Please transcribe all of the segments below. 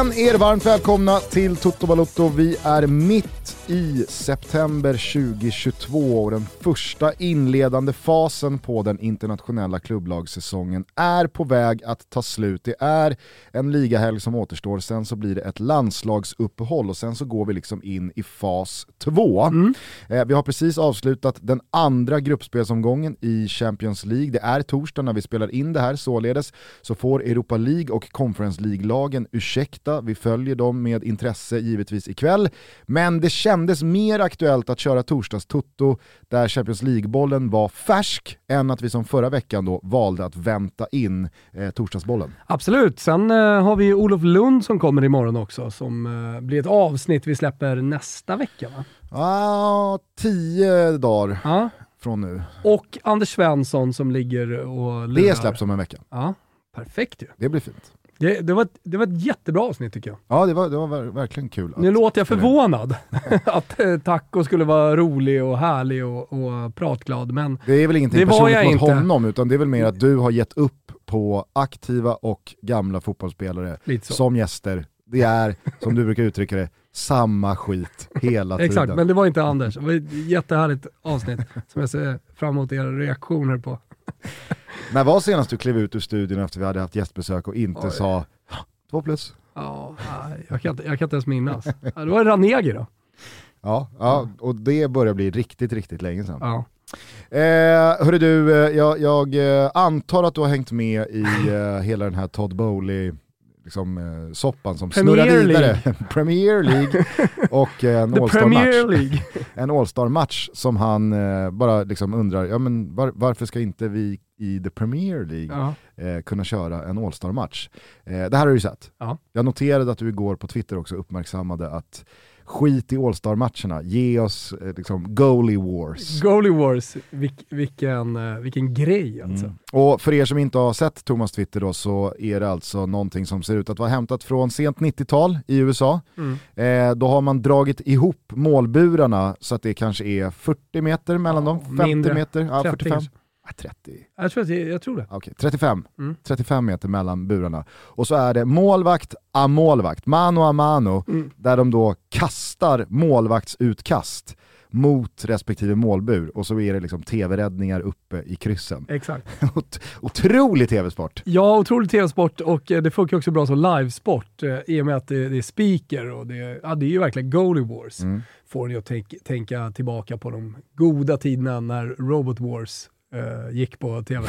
Känn er varmt välkomna till Toto Balotto. Vi är mitt i september 2022 och den första inledande fasen på den internationella klubblagssäsongen är på väg att ta slut. Det är en ligahelg som återstår, sen så blir det ett landslagsuppehåll och sen så går vi liksom in i fas 2. Eh, vi har precis avslutat den andra gruppspelsomgången i Champions League. Det är torsdag när vi spelar in det här, således så får Europa League och Conference League-lagen ursäkta, vi följer dem med intresse givetvis ikväll, men det kändes mer aktuellt att köra torsdags-tutto där Champions League-bollen var färsk än att vi som förra veckan då valde att vänta in eh, torsdagsbollen. Absolut. Sen eh, har vi Olof Lund som kommer imorgon också, som eh, blir ett avsnitt vi släpper nästa vecka va? Ah, tio dagar Ja. från nu. Och Anders Svensson som ligger och lurar. Det släpps om en vecka. Ja, perfekt ju. Det blir fint. Det, det, var ett, det var ett jättebra avsnitt tycker jag. Ja, det var, det var ver- verkligen kul. Nu låter jag förvånad att eh, Taco skulle vara rolig och härlig och, och pratglad, men Det är väl ingenting Det var personligt jag mot inte. honom, utan det är väl mer att du har gett upp på aktiva och gamla fotbollsspelare som gäster. Det är, som du brukar uttrycka det, samma skit hela tiden. Exakt, men det var inte Anders. Det var ett jättehärligt avsnitt som jag ser fram emot era reaktioner på. När var senast du klev ut ur studion efter vi hade haft gästbesök och inte Oj. sa två plus? Ja, jag, kan inte, jag kan inte ens minnas. Det var Ranegi då. Ja, ja, och det börjar bli riktigt, riktigt länge sedan. Ja. Eh, hörru du, eh, jag, jag eh, antar att du har hängt med i eh, hela den här Todd Bowley liksom, eh, soppan som Premier snurrar vidare. League. Premier League och eh, en All-Star-match. En All-Star-match som han eh, bara liksom undrar, ja, men var, varför ska inte vi i the Premier League Ja. eh, kunna köra en All-Star-match? Eh, det här har du ju sett. Ja. Jag noterade att du igår på Twitter också uppmärksammade att skit i All-Star-matcherna, ge oss eh, liksom goalie wars. Goalie Wars, vilk, vilken, eh, vilken grej alltså. Mm. Och för er som inte har sett Thomas Twitter då så är det alltså någonting som ser ut att vara hämtat från sent 90-tal i USA. Mm. Eh, då har man dragit ihop målburarna så att det kanske är 40 meter mellan Ja, dem, 50 mindre. meter, ja, 30 45. kanske. Ah, 30. Jag, tror att, jag, jag tror det. Okej, 35. Mm. 35 meter mellan burarna. Och så är det målvakt a målvakt, mano a mano, Mm. där de då kastar målvaktsutkast mot respektive målbur och så är det liksom tv-räddningar uppe i kryssen. Exakt. Ot- Otrolig tv-sport! Ja, otrolig tv-sport och eh, det funkar också bra som livesport eh, i och med att det, det är speaker och det, ja, det är ju verkligen Goalie Wars. Mm. Får ju att tänk, tänka tillbaka på de goda tiderna när Robot Wars eh, gick på tv.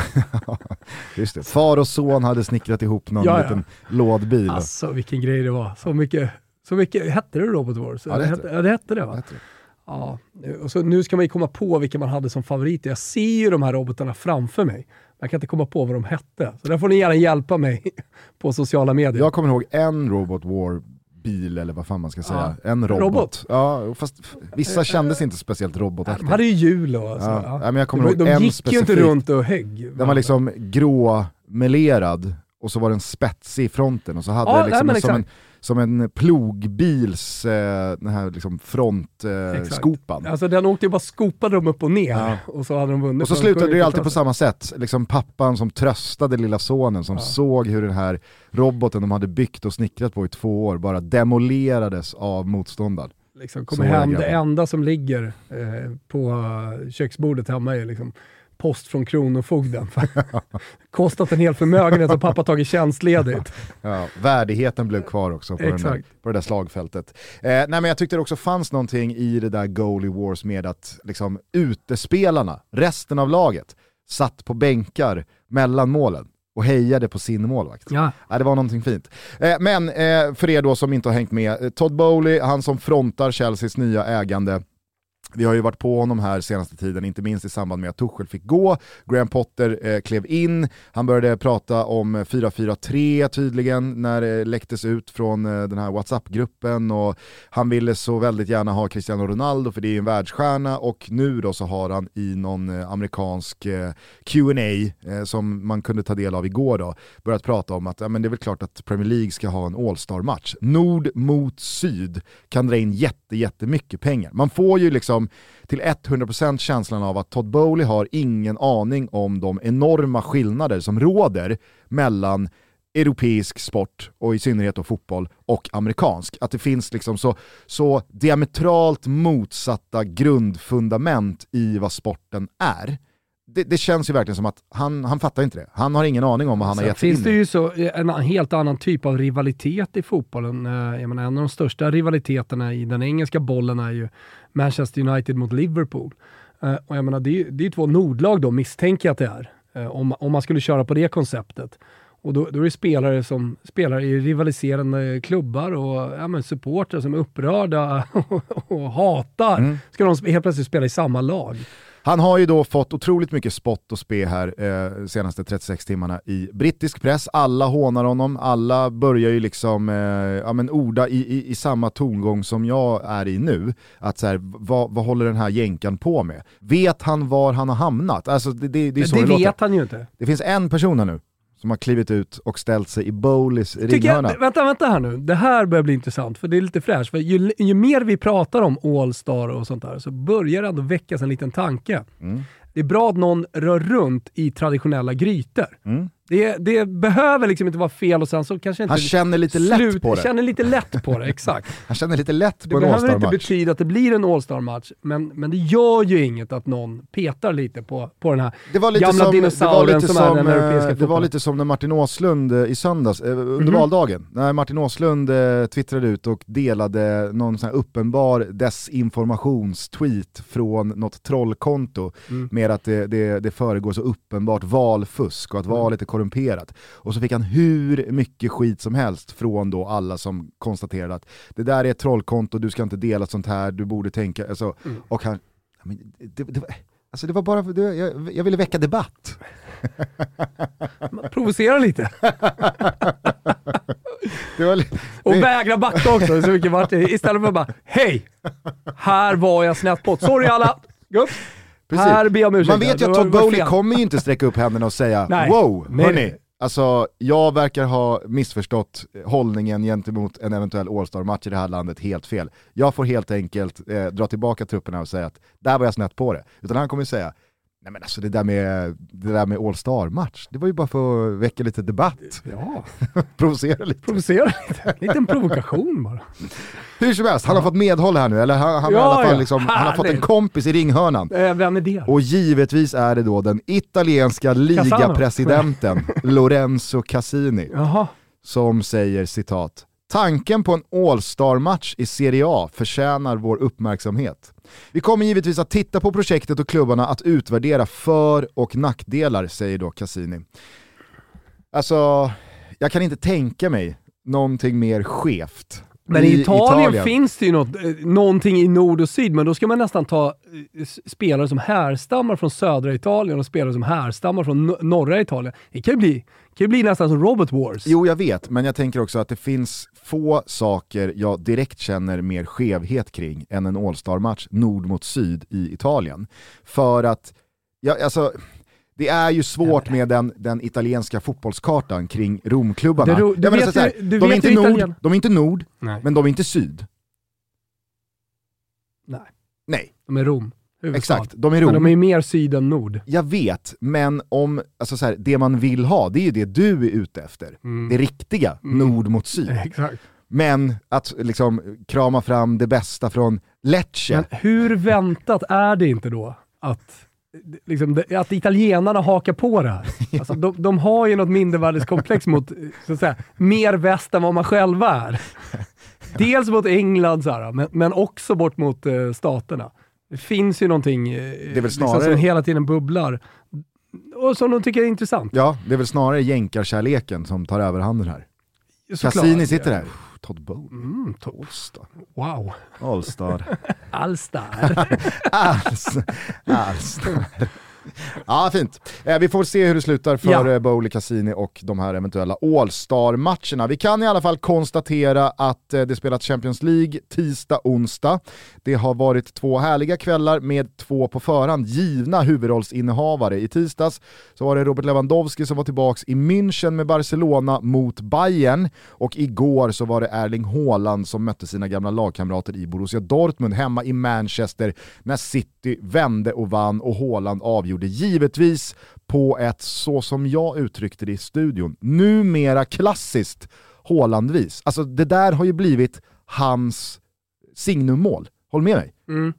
Just det. Far och son hade snickrat ihop någon Ja, ja. liten lådbil. Alltså vilken grej det var. Så mycket, så mycket hette det Robot Wars? Ja, det hette ja, det hette det va? Vad heter det? Ja, och så nu ska man ju komma på vilka man hade som favoriter. Jag ser ju de här robotarna framför mig. Jag kan inte komma på vad de hette. Så där får ni gärna hjälpa mig på sociala medier. Jag kommer ihåg en Robot War bil eller vad fan man ska säga. En robot. Robot. Ja, fast vissa kändes inte speciellt de robotaktiga. hade ju hjul och så. Ja. Ja. Ja, men jag kommer de de gick ju inte specifik. runt och högg. Den var liksom gråmelerad och så var den spetsig i fronten och så hade Ja, den liksom nej, en, som, en. Som en plogbils, eh, den här liksom frontskopan. Eh. Alltså den åkte ju bara skopade dem upp och ner Ja. och så hade de vunnit. Och så slutade det ju alltid på samma sätt. Liksom pappan som tröstade lilla sonen som Ja. såg hur den här roboten de hade byggt och snickrat på i två år bara demolerades av motståndaren. Liksom kommer hem, det enda som ligger eh, på köksbordet hemma är liksom post från Kronofogden. Kostat en hel förmögenhet och pappa tagit tjänstledigt. Ja, värdigheten blev kvar också på, den där, Exakt. på det där slagfältet. Eh, nej men jag tyckte det också fanns någonting i det där goalie wars med att liksom, utespelarna, resten av laget, satt på bänkar mellan målen och hejade på sin målvakt. Ja. Ja, det var någonting fint. Eh, men eh, för er då som inte har hängt med, eh, Todd Bowley, han som frontar Chelseas nya ägande, vi har ju varit på honom här senaste tiden, inte minst i samband med att Tuchel fick gå. Graham Potter eh, klev in, han började prata om 4-4-3 tydligen när det läcktes ut från eh, den här WhatsApp-gruppen och han ville så väldigt gärna ha Cristiano Ronaldo för det är en världsstjärna och nu då så har han i någon eh, amerikansk eh, Q&A eh, som man kunde ta del av igår då, börjat prata om att ja, men det är väl klart att Premier League ska ha en All-star-match. Nord mot syd kan dra in jätte, jättemycket pengar. Man får ju liksom till 100% känslan av att Todd Bowley har ingen aning om de enorma skillnader som råder mellan europeisk sport, och i synnerhet då fotboll, och amerikansk. Att det finns liksom så, så diametralt motsatta grundfundament i vad sporten är. Det, det, känns ju verkligen som att han, han fattar inte det. Han har ingen aning om vad han Sen har gett finns in det ju så, en helt annan typ av rivalitet i fotbollen. Eh, jag menar, en av de största rivaliteterna i den engelska bollen är ju Manchester United mot Liverpool. Eh, och jag menar, det, är, det är två nordlag då, misstänker jag att det är. Eh, om, om man skulle köra på det konceptet. Och då, då är det spelare som spelar i rivaliserande klubbar och ja, supportrar som är upprörda och, och hatar. Mm. Ska de helt plötsligt spela i samma lag? Han har ju då fått otroligt mycket spott och spe här eh, senaste 36 timmarna i brittisk press. Alla hånar honom, alla börjar ju liksom eh, ja, men orda i, i, i, samma tongång som jag är i nu. Att så här, vad, vad håller den här jänkan på med? Vet han var han har hamnat? Alltså, det, det, det, är så det, det vet han ju inte. Det finns en person här nu som har klivit ut och ställt sig i Bowleys ringhörna. Jag, vänta, vänta här nu. Det här börjar bli intressant, för det är lite fräscht. För ju, ju mer vi pratar om All-Star och sånt där, så börjar det ändå väckas en liten tanke. Mm. Det är bra att någon rör runt i traditionella grytor. Mm. Det, det, behöver liksom inte vara fel och sen så kanske inte... Han känner lite slut, lätt på det. känner lite lätt på det, exakt. Han känner lite lätt på det en All-star-match. Det behöver inte betyda att det blir en All-star-match, men, men det gör ju inget att någon petar lite på, på den här det var lite gamla som, dinosaurien som, som, är den eh, europeiska Det var lite som när Martin Åslund eh, i söndags, eh, under mm. valdagen, när Martin Åslund eh, twittrade ut och delade någon sån här uppenbar desinformationstweet från något trollkonto mm. med att det, det, det föregår så uppenbart valfusk och att mm. valet är korrumperat. Och så fick han hur mycket skit som helst från då alla som konstaterade att det där är ett trollkonto, du ska inte dela sånt här, du borde tänka, alltså, mm. och han, det, det, alltså det var bara, det, jag, jag ville väcka debatt. Provocera lite. var, och vägra backa också, så mycket. Istället för att bara, hej! Här var jag snett på. Sorry alla! Gupp. Här ber jag om ursäkt. Man vet ju att Todd Bowley kommer ju inte sträcka upp händerna och säga Nej. wow, hörni, Alltså, jag verkar ha missförstått hållningen gentemot en eventuell All-star-match i det här landet helt fel. Jag får helt enkelt eh, dra tillbaka trupperna och säga att där var jag snett på det. Utan han kommer säga, nej men alltså det där med, det där med All-star-match, det var ju bara för att väcka lite debatt. Ja. Provocera lite. Provocera lite, en liten provokation bara. Hur som helst, han har fått medhåll här nu, eller han, han, ja, i alla fall liksom, han har fått en kompis i ringhörnan. Eh, vem är det? Och givetvis är det då den italienska ligapresidenten Lorenzo Cassini. Jaha. Som säger citat, Tanken på en All-star-match i Serie A förtjänar vår uppmärksamhet. Vi kommer givetvis att titta på projektet och klubbarna att utvärdera för och nackdelar, säger då Cassini. Alltså, jag kan inte tänka mig någonting mer skevt men i, Italien, Italien, finns det ju något, eh, någonting i nord och syd, men då ska man nästan ta eh, spelare som härstammar från södra Italien och spelare som härstammar från norra Italien. Det kan ju bli, kan ju bli nästan som Robot Wars. Jo, jag vet, men jag tänker också att det finns få saker jag direkt känner mer skevhet kring än en All-star-match nord mot syd i Italien. För att, ja, alltså, det är ju svårt med den, den italienska fotbollskartan kring Romklubbarna. Du, du vet, här, du de, är inte nord, de är inte nord, Nej. men de är inte syd. Nej. Nej. De är Rom. Huvudstad. Exakt, de är Rom. Men de är mer syd än nord. Jag vet, men om, alltså så här, det man vill ha, det är ju det du är ute efter. Mm. Det riktiga, mm. nord mot syd. Exakt. Men att liksom krama fram det bästa från Lecce. Men hur väntat är det inte då att liksom, att italienarna hakar på det här. Alltså, de, de har ju något mindervärdeskomplex mot så att säga, mer väst än vad man själva är. Dels mot England, så här, men, men också bort mot uh, staterna. Det finns ju någonting uh, det är väl snarare... liksom, som hela tiden bubblar och som de tycker är intressant. Ja, det är väl snarare jänkarkärleken som tar överhanden här. Cassini sitter här. Todd Bowley. Mm, Allstar. wow. Allstar. Allstar. Alls. Allstar. Ja, fint. Eh, vi får se hur det slutar för Ja. ja. Bowley, Cassini och de här eventuella All-Star-matcherna. Vi kan i alla fall konstatera att eh, det spelats Champions League tisdag, onsdag. Det har varit två härliga kvällar med två på förhand givna huvudrollsinnehavare. I tisdags så var det Robert Lewandowski som var tillbaka i München med Barcelona mot Bayern och igår så var det Erling Haaland som mötte sina gamla lagkamrater i Borussia Dortmund hemma i Manchester när City vände och vann och Haaland avgjorde givetvis på ett, så som jag uttryckte det i studion, numera klassiskt Haaland-vis. Alltså det där har ju blivit hans signummål. Håll med mig? Mm.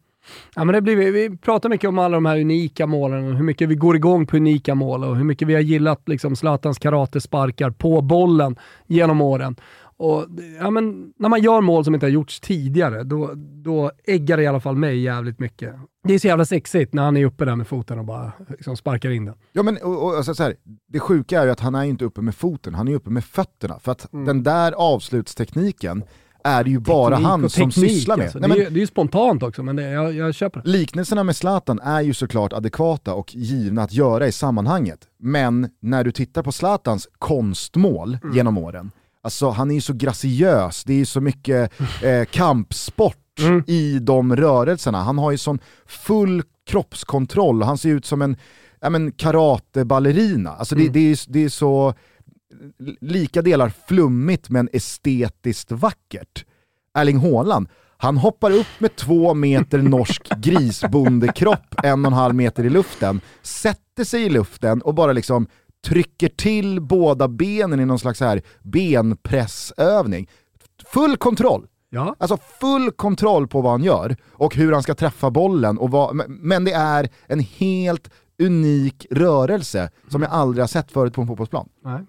Ja, men det blir, vi, vi pratar mycket om alla de här unika målen och hur mycket vi går igång på unika mål och hur mycket vi har gillat liksom, Zlatans karatesparkar på bollen genom åren. Och, ja, men, när man gör mål som inte har gjorts tidigare, då, då äggar det i alla fall mig jävligt mycket. Det är så jävla sexigt när han är uppe där med foten och bara liksom, sparkar in den. Ja men och, och, alltså, så här, det sjuka är ju att han är inte uppe med foten, han är uppe med fötterna. För att den där avslutstekniken är det ju bara Teknik han som teknik, sysslar med. Alltså. Nej, det, men, är, ju- det är ju spontant också, men det, jag, jag köper det. Liknelserna med Zlatan är ju såklart adekvata och givna att göra i sammanhanget. Men när du tittar på Zlatans konstmål Mm. genom åren, alltså han är ju så graciös, det är ju så mycket eh, kampsport Mm. i de rörelserna. Han har ju sån full kroppskontroll han ser ut som en ja, men karateballerina. Alltså det, Mm. det, är, det är så lika delar flummigt men estetiskt vackert. Erling Haaland, han hoppar upp med två meter norsk grisbondekropp, en och en halv meter i luften, sätter sig i luften och bara liksom trycker till båda benen i någon slags här benpressövning. Full kontroll! Ja. Alltså full kontroll på vad han gör och hur han ska träffa bollen. Och vad, men- men det är en helt unik rörelse som jag aldrig har sett förut på en fotbollsplan. Nej.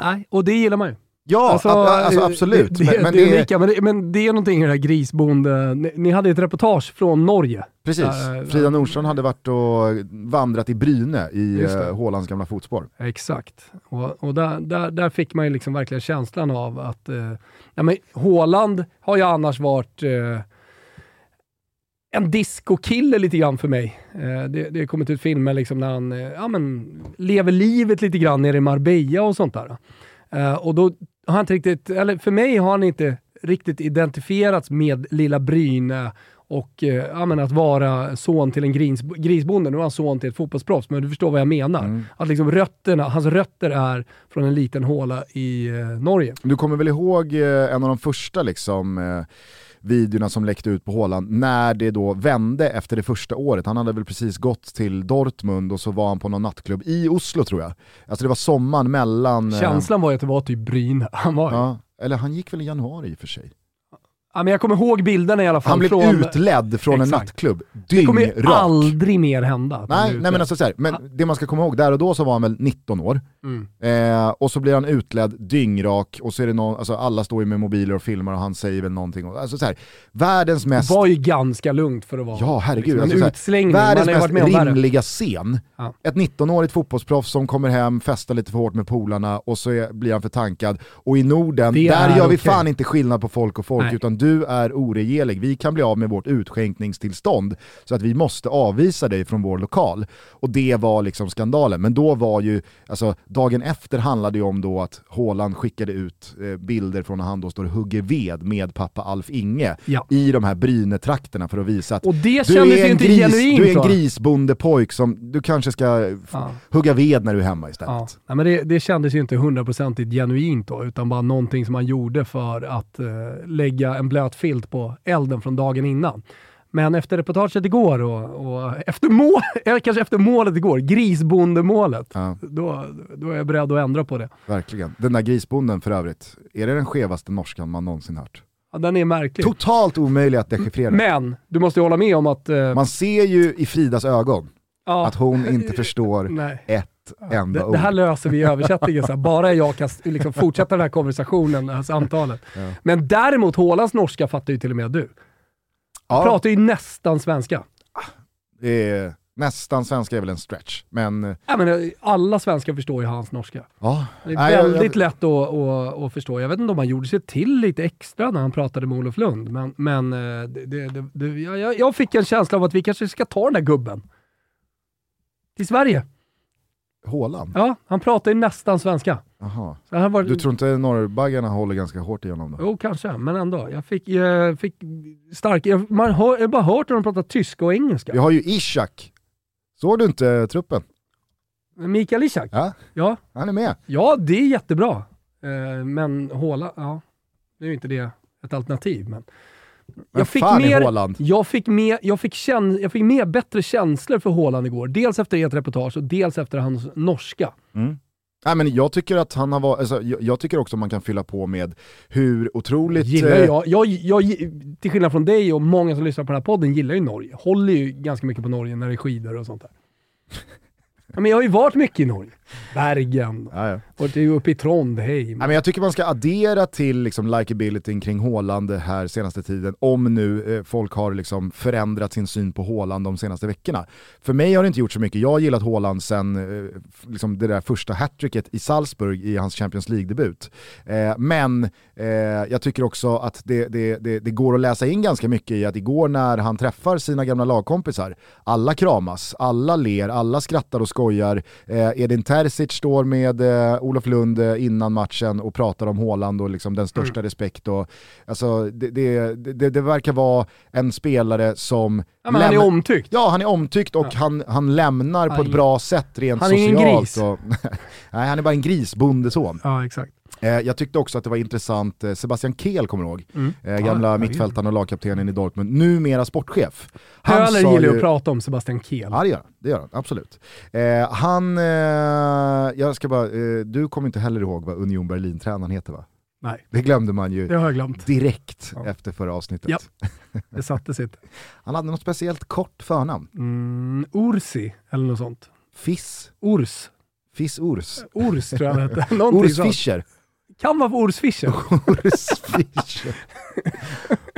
Nej, och det gillar man ju. Ja, alltså, alltså, eh, absolut. Det, men, men det, det är är, unika, men, det, men det är någonting i det här grisbonde... Ni, ni hade ett reportage från Norge. precis, Där, eh, Frida Nordström hade varit och vandrat i Bryne i uh, Hålands gamla fotspår. Exakt. Och, och där, där, där fick man ju liksom verkligen känslan av att eh, ja, men Haaland har ju annars varit eh, en discokille lite grann för mig. Eh, det, det har kommit ut filmer liksom när han eh, ja, men, lever livet lite grann nere i Marbella och sånt där. Eh, och då har inte riktigt, eller för mig har han inte riktigt identifierats med lilla Bryne och eh, att vara son till en gris, grisbonde. Nu är han son till ett fotbollsproffs, men du förstår vad jag menar. Mm. Att liksom rötterna, hans rötter är från en liten håla i eh, Norge. Du kommer väl ihåg eh, en av de första liksom, eh, videorna som läckte ut på Håland när det då vände efter det första året. Han hade väl precis gått till Dortmund och så var han på någon nattklubb i Oslo tror jag. Alltså det var sommaren mellan... eh, Känslan var ju att det var typ Bryne. Han var. Ja, eller han gick väl i januari i och för sig. Ja, men jag kommer ihåg bilderna i alla fall. Han blev från, utledd från en Exakt. nattklubb, Det kommer ju dyngrak. aldrig mer hända. Nej, nej men alltså så här, men det man ska komma ihåg, där och då så var han väl 19 år. Mm. Eh, och så blir han utledd dyngrak och så är det någon, alltså alla står ju med mobiler och filmar och han säger väl någonting. Alltså så här, världens Det mest, var ju ganska lugnt för att vara ja herregud, liksom, alltså en så här, världens mest rimliga scen. Ja. Ett 19-årigt fotbollsproffs som kommer hem, festar lite för hårt med polarna och så är, blir han förtankad. Och i Norden, Det där är gör vi okej. fan inte skillnad på folk och folk Nej. utan du är oregelig. Vi kan bli av med vårt utskänkningstillstånd så att vi måste avvisa dig från vår lokal. Och det var liksom skandalen. Men då var ju, alltså dagen efter handlade ju om då att Haaland skickade ut eh, bilder från när han då står och hugger ved med pappa Alf Inge Ja. i de här Brynetrakterna för att visa att du är, en inte gris, genuint du är en grisbondepojk som du kanske ska Ja. hugga ved när du är hemma istället. Ja. Nej, men det, det kändes ju inte hundraprocentigt genuint då, utan bara någonting som man gjorde för att eh, lägga en blöt filt på elden från dagen innan. Men efter reportaget igår och, och efter, mål, eller kanske efter målet igår, grisbondemålet, Ja, då, då är jag beredd att ändra på det. verkligen. Den där grisbonden för övrigt, är det den skevaste norskan man någonsin hört? Ja, den är märklig. Totalt omöjlig att dechiffrera. Men du måste ju hålla med om att... Eh, Man ser ju i Fridas ögon ja, att hon inte förstår nej. Ett enda Det, ord. det här löser vi i översättningen, så här. bara jag kan liksom fortsätta den här konversationen, det här samtalet. Ja. Men däremot, Hålands norska fattar ju till och med du. ja, Pratar ju nästan svenska. är Nästan svenska är väl en stretch, men... eh, Ja, men eh, alla svenskar förstår ju hans norska. Ja. Det är Nej, jag- väldigt jag- lätt att, att, att förstå. Jag vet inte om han gjorde sig till lite extra när han pratade med Olof Lund, men, men eh, det, det, jag, jag- jag fick en känsla av att vi kanske ska ta den där gubben till Sverige. Haaland? Ja, han pratar ju nästan svenska. Han var, Du tror inte norrbaggarna håller ganska hårt i honom då? Jo, kanske, men ändå. Jag fick, jag fick stark... Jag, man hör, jag har bara hört de pratar tyska och engelska. Vi har ju Ishak. Såg du inte truppen? Mikael Ishak? Ja, Ja, han är med. ja det är jättebra. Eh, men Håla, ja, det är ju inte det ett alternativ. Men jag fick fan mer, jag fick mer, jag fick känn, jag fick mer bättre känslor för Håland igår. Dels efter ert reportage och dels efter hans norska. Mm. Nej, men jag tycker att han har varit, alltså, jag, jag tycker också man kan fylla på med hur otroligt... Gillar eh, jag, jag, jag, till skillnad från dig och många som lyssnar på den här podden, gillar ju Norge. Håller ju ganska mycket på Norge när det är skidor och sånt där. Men jag har ju varit mycket i Norge. Bergen, Ja, ja. varit ju uppe i Trondheim. Nej, men jag tycker man ska addera till liksom, likabilityn kring Haaland här senaste tiden, om nu eh, folk har liksom förändrat sin syn på Haaland de senaste veckorna. För mig har det inte gjort så mycket, jag har gillat Haaland sen eh, liksom det där första hattricket i Salzburg i hans Champions League-debut. Eh, men eh, jag tycker också att det, det, det, det går att läsa in ganska mycket i att igår när han träffar sina gamla lagkompisar, alla kramas, alla ler, alla skrattar och skojar. Eh, Edin Terzic står med eh, Olof Lund eh, innan matchen och pratar om Haaland och liksom den största respekt. Och, alltså, det, det, det, det verkar vara en spelare som... ja, han är lämnar- omtyckt. Ja, han är omtyckt och han, han lämnar på Han ett är- bra sätt rent han är ingen socialt. gris. Och, nej, han är bara en grisbondeson. Ja, exakt. Eh, jag tyckte också att det var intressant, eh, Sebastian Kehl kommer du ihåg? Mm. Eh, gamla Ja, mittfältaren och lagkaptenen i Dortmund, numera sportchef. Han Höler gillar ju att prata om Sebastian Kehl. Ja det gör han, det gör han absolut. Eh, han, eh, jag ska bara, eh, du kommer inte heller ihåg vad Union Berlin-tränaren heter va? Nej, Det glömde man ju det har jag glömt. direkt Ja. efter förra avsnittet. Ja. Det satte sitt. Han hade något speciellt kort förnamn. Mm, Ursi, eller något sånt. Fiss, Urs. Fiss Urs. Urs tror jag han hette. Urs. Fischer. Kan vara Urs Fischer. Urs Fischer.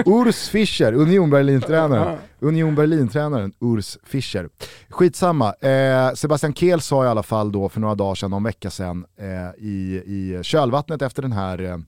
Urs Fischer, Union Berlin-tränaren. Union Berlin-tränaren Urs Fischer. Skitsamma, eh, Sebastian Kehl sa i alla fall då för några dagar sedan, någon vecka sedan, eh, i, i kölvattnet efter den här eh,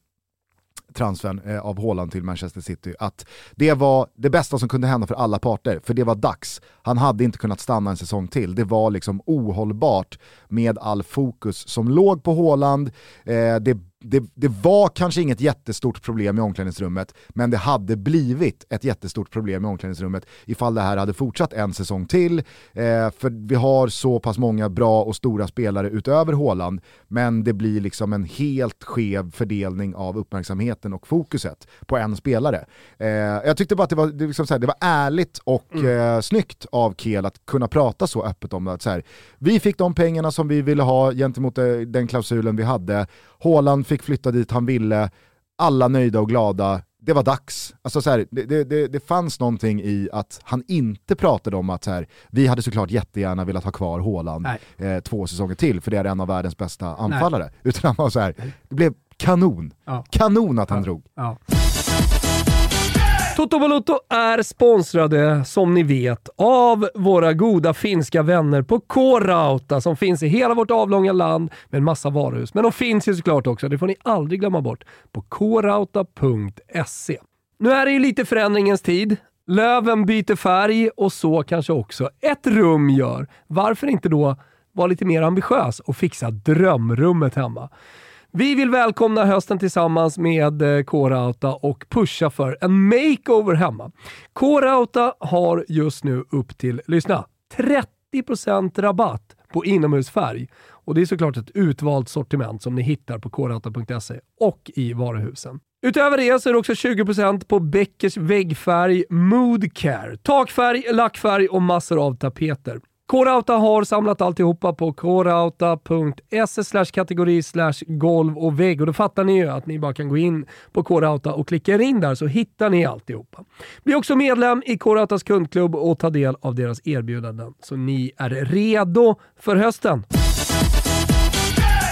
transfern eh, av Haaland till Manchester City, att det var det bästa som kunde hända för alla parter, för det var dags. Han hade inte kunnat stanna en säsong till. Det var liksom ohållbart med all fokus som låg på Haaland. Eh, det, det, det var kanske inget jättestort problem i omklädningsrummet, men det hade blivit ett jättestort problem i omklädningsrummet ifall det här hade fortsatt en säsong till. Eh, för vi har så pass många bra och stora spelare utöver Haaland, men det blir liksom en helt skev fördelning av uppmärksamheten och fokuset på en spelare. Eh, jag tyckte bara att det var, det, liksom så här, det var ärligt och eh, snyggt av Kiel att kunna prata så öppet om det. Att så här, vi fick de pengarna som vi ville ha gentemot eh, den klausulen vi hade. Haaland fick flytta dit han ville, alla nöjda och glada. Det var dags. Alltså så här, det, det, det, fanns någonting i att han inte pratade om att så här, vi hade såklart jättegärna velat ha kvar Haaland eh, två säsonger till, för det är en av världens bästa anfallare. Utan han var så här, det blev kanon. Ja. Kanon att han drog. Ja. Toto Balotto är sponsrade, som ni vet, av våra goda finska vänner på K-Rauta som finns i hela vårt avlånga land med en massa varuhus. Men de finns ju såklart också, det får ni aldrig glömma bort, på krauta.se. Nu är det ju lite förändringens tid. Löven byter färg och så kanske också ett rum gör. Varför inte då vara lite mer ambitiös och fixa drömrummet hemma? Vi vill välkomna hösten tillsammans med eh, K-Rauta och pusha för en makeover hemma. K-Rauta har just nu upp till, lyssna, 30% rabatt på inomhusfärg. Och det är såklart ett utvalt sortiment som ni hittar på krauta.se och i varuhusen. Utöver det så är det också 20% på Beckers väggfärg Moodcare. Takfärg, lackfärg och massor av tapeter. K-Rauta har samlat alltihopa på krauta.se slash kategori slash golv och vägg och då fattar ni ju att ni bara kan gå in på K-Rauta och klicka er in där så hittar ni alltihopa. Bli också medlem i K-Rautas kundklubb och ta del av deras erbjudanden så ni är redo för hösten.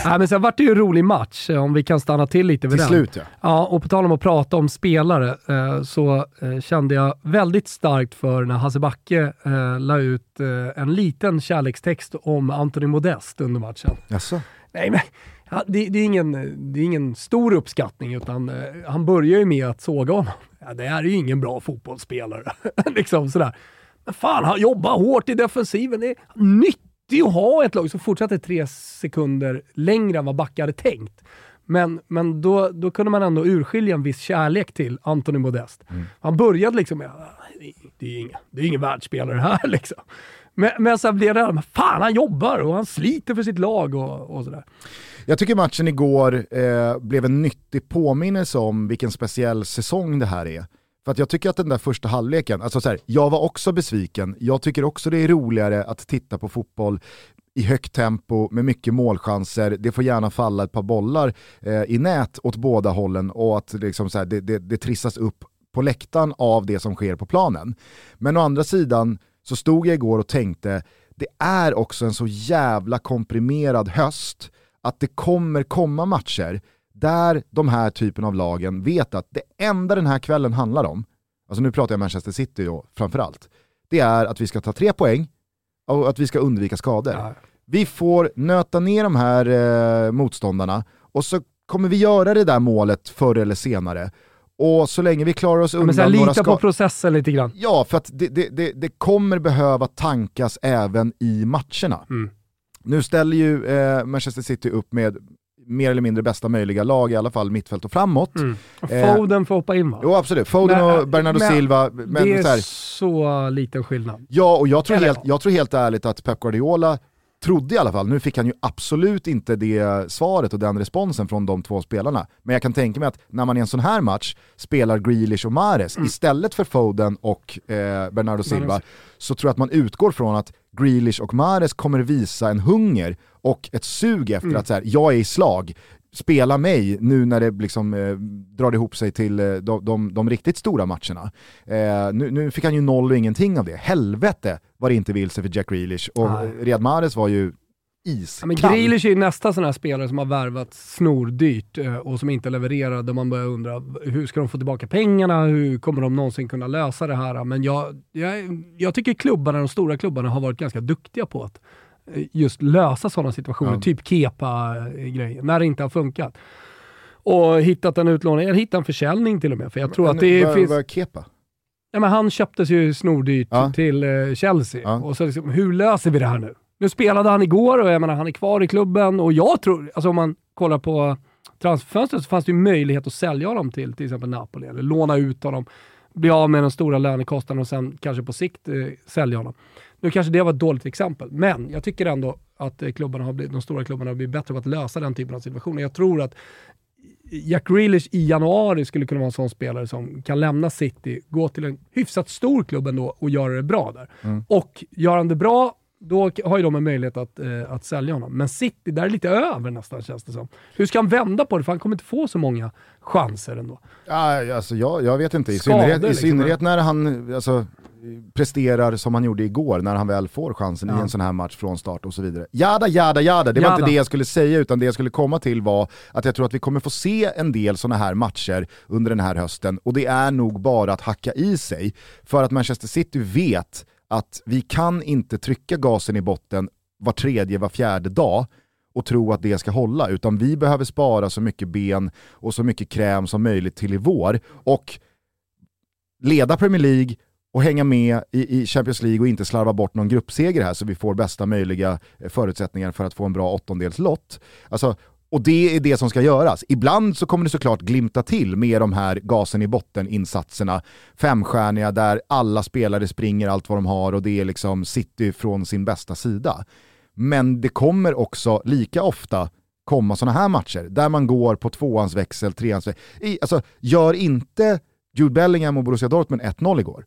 Nej, men sen vart det ju en rolig match, eh, om vi kan stanna till lite vid Till den. slut ja. Ja, och på tal om att prata om spelare eh, så eh, kände jag väldigt starkt för när Hasse Backe eh, la ut eh, en liten kärlekstext om Anthony Modest under matchen. Jaså? Nej, men ja, det, det, är ingen, det är ingen stor uppskattning, utan eh, han börjar ju med att såga honom. Ja, det här är ju ingen bra fotbollsspelare. liksom sådär. Men fan, han jobbar hårt i defensiven. Det är nyttigt att ha ett lag som fortsätter tre sekunder längre än vad Backe hade tänkt. Men, men då, då kunde man ändå urskilja en viss kärlek till Anthony Modest. Han började liksom med, "Ah, det är- det är ingen, det är ingen världsspelare här liksom. Men, men sen blev det, men fan han jobbar och han sliter för sitt lag och, och sådär. Jag tycker matchen igår eh, blev en nyttig påminnelse om vilken speciell säsong det här är. För att jag tycker att den där första halvleken, alltså så här, jag var också besviken, jag tycker också det är roligare att titta på fotboll i högt tempo med mycket målchanser, det får gärna falla ett par bollar eh, i nät åt båda hållen och att liksom så här, det, det, det trissas upp på läktaren av det som sker på planen. Men å andra sidan så stod jag igår och tänkte, det är också en så jävla komprimerad höst att det kommer komma matcher där de här typen av lagen vet att det enda den här kvällen handlar om, alltså nu pratar jag Manchester City då framförallt, det är att vi ska ta tre poäng och att vi ska undvika skador. Ja. Vi får nöta ner de här eh, motståndarna och så kommer vi göra det där målet förr eller senare. Och så länge vi klarar oss Men undan några lita på skador... processen lite grann. Ja, för att det, det, det, det kommer behöva tankas även i matcherna. Mm. Nu ställer ju eh, Manchester City upp med mer eller mindre bästa möjliga lag, i alla fall mittfält och framåt. Mm. Och Eh, Foden får hoppa in va? Jo absolut, Foden Men, och Bernardo men Silva. Men det är så här, så liten skillnad. ja, och jag tror, Eller helt, ja. jag tror helt ärligt att Pep Guardiola trodde i alla fall, nu fick han ju absolut inte det svaret och den responsen från de två spelarna. Men jag kan tänka mig att när man i en sån här match spelar Grealish och Mahrez Mm. istället för Foden och eh, Bernardo Silva, så tror jag att man utgår från att Grealish och Mahrez kommer visa en hunger och ett sug efter Mm. att så här, jag är i slag, spela mig nu när det liksom eh, drar ihop sig till eh, de, de, de riktigt stora matcherna. Eh, nu, nu fick han ju noll och ingenting av det. Helvete vad det inte vill sig för Jack Grealish. Och Nej. Riyad Mahrez var ju Ja, iskall. men Grealish är ju nästa sån här spelare som har värvat snordyrt eh, och som inte levererar, där man börjar undra hur ska de få tillbaka pengarna, hur kommer de någonsin kunna lösa det här? Men jag, jag, jag tycker klubbarna, de stora klubbarna har varit ganska duktiga på att eh, just lösa sådana situationer, Ja. typ Kepa-grejen, när det inte har funkat. Och hittat en utlåning, eller hittat en försäljning till och med. För jag tror att det vad, finns... vad är Kepa? Ja, men han köptes ju snordyrt Ja. till eh, Chelsea. Ja. Och så liksom, hur löser vi det här nu? Nu spelade han igår och jag menar, han är kvar i klubben och jag tror, alltså om man kollar på transferfönstret så fanns det ju möjlighet att sälja honom till till exempel Napoli eller låna ut honom, bli av med den stora lönekostnaden och sen kanske på sikt eh, sälja honom. Nu kanske det var ett dåligt exempel, men jag tycker ändå att eh, klubbarna har blivit, de stora klubbarna har blivit bättre på att lösa den typen av situationer. Jag tror att Jack Grealish i januari skulle kunna vara en sån spelare som kan lämna City, gå till en hyfsat stor klubb ändå och göra det bra där. Mm. Och gör han det bra, då har ju de en möjlighet att, eh, att sälja honom. Men City, där är lite över nästan känns det som. Hur ska han vända på det? För han kommer inte få så många chanser ändå. Ja, alltså jag, jag vet inte, i Skador, synnerhet, i liksom. synnerhet när han alltså, presterar som han gjorde igår, när han väl får chansen i Ja. en sån här match från start och så vidare. Jada, jada, jada, det var Jada. inte det jag skulle säga, utan det jag skulle komma till var att jag tror att vi kommer få se en del såna här matcher under den här hösten, och det är nog bara att hacka i sig, för att Manchester City vet att vi kan inte trycka gasen i botten var tredje, var fjärde dag, och tro att det ska hålla, utan vi behöver spara så mycket ben och så mycket kräm som möjligt till i vår och leda Premier League och hänga med i, Champions League och inte slarva bort någon gruppseger här så vi får bästa möjliga eh, förutsättningar för att få en bra åttondelslott. Alltså, och det är det som ska göras. Ibland så kommer det såklart glimta till med de här gasen i botten-insatserna. Femstjärniga där alla spelare springer allt vad de har och det är liksom City från sin bästa sida. Men det kommer också lika ofta komma sådana här matcher där man går på tvåans växel, treans växel. I, alltså, gör inte Jude Bellingham och Borussia Dortmund 1-0 igår.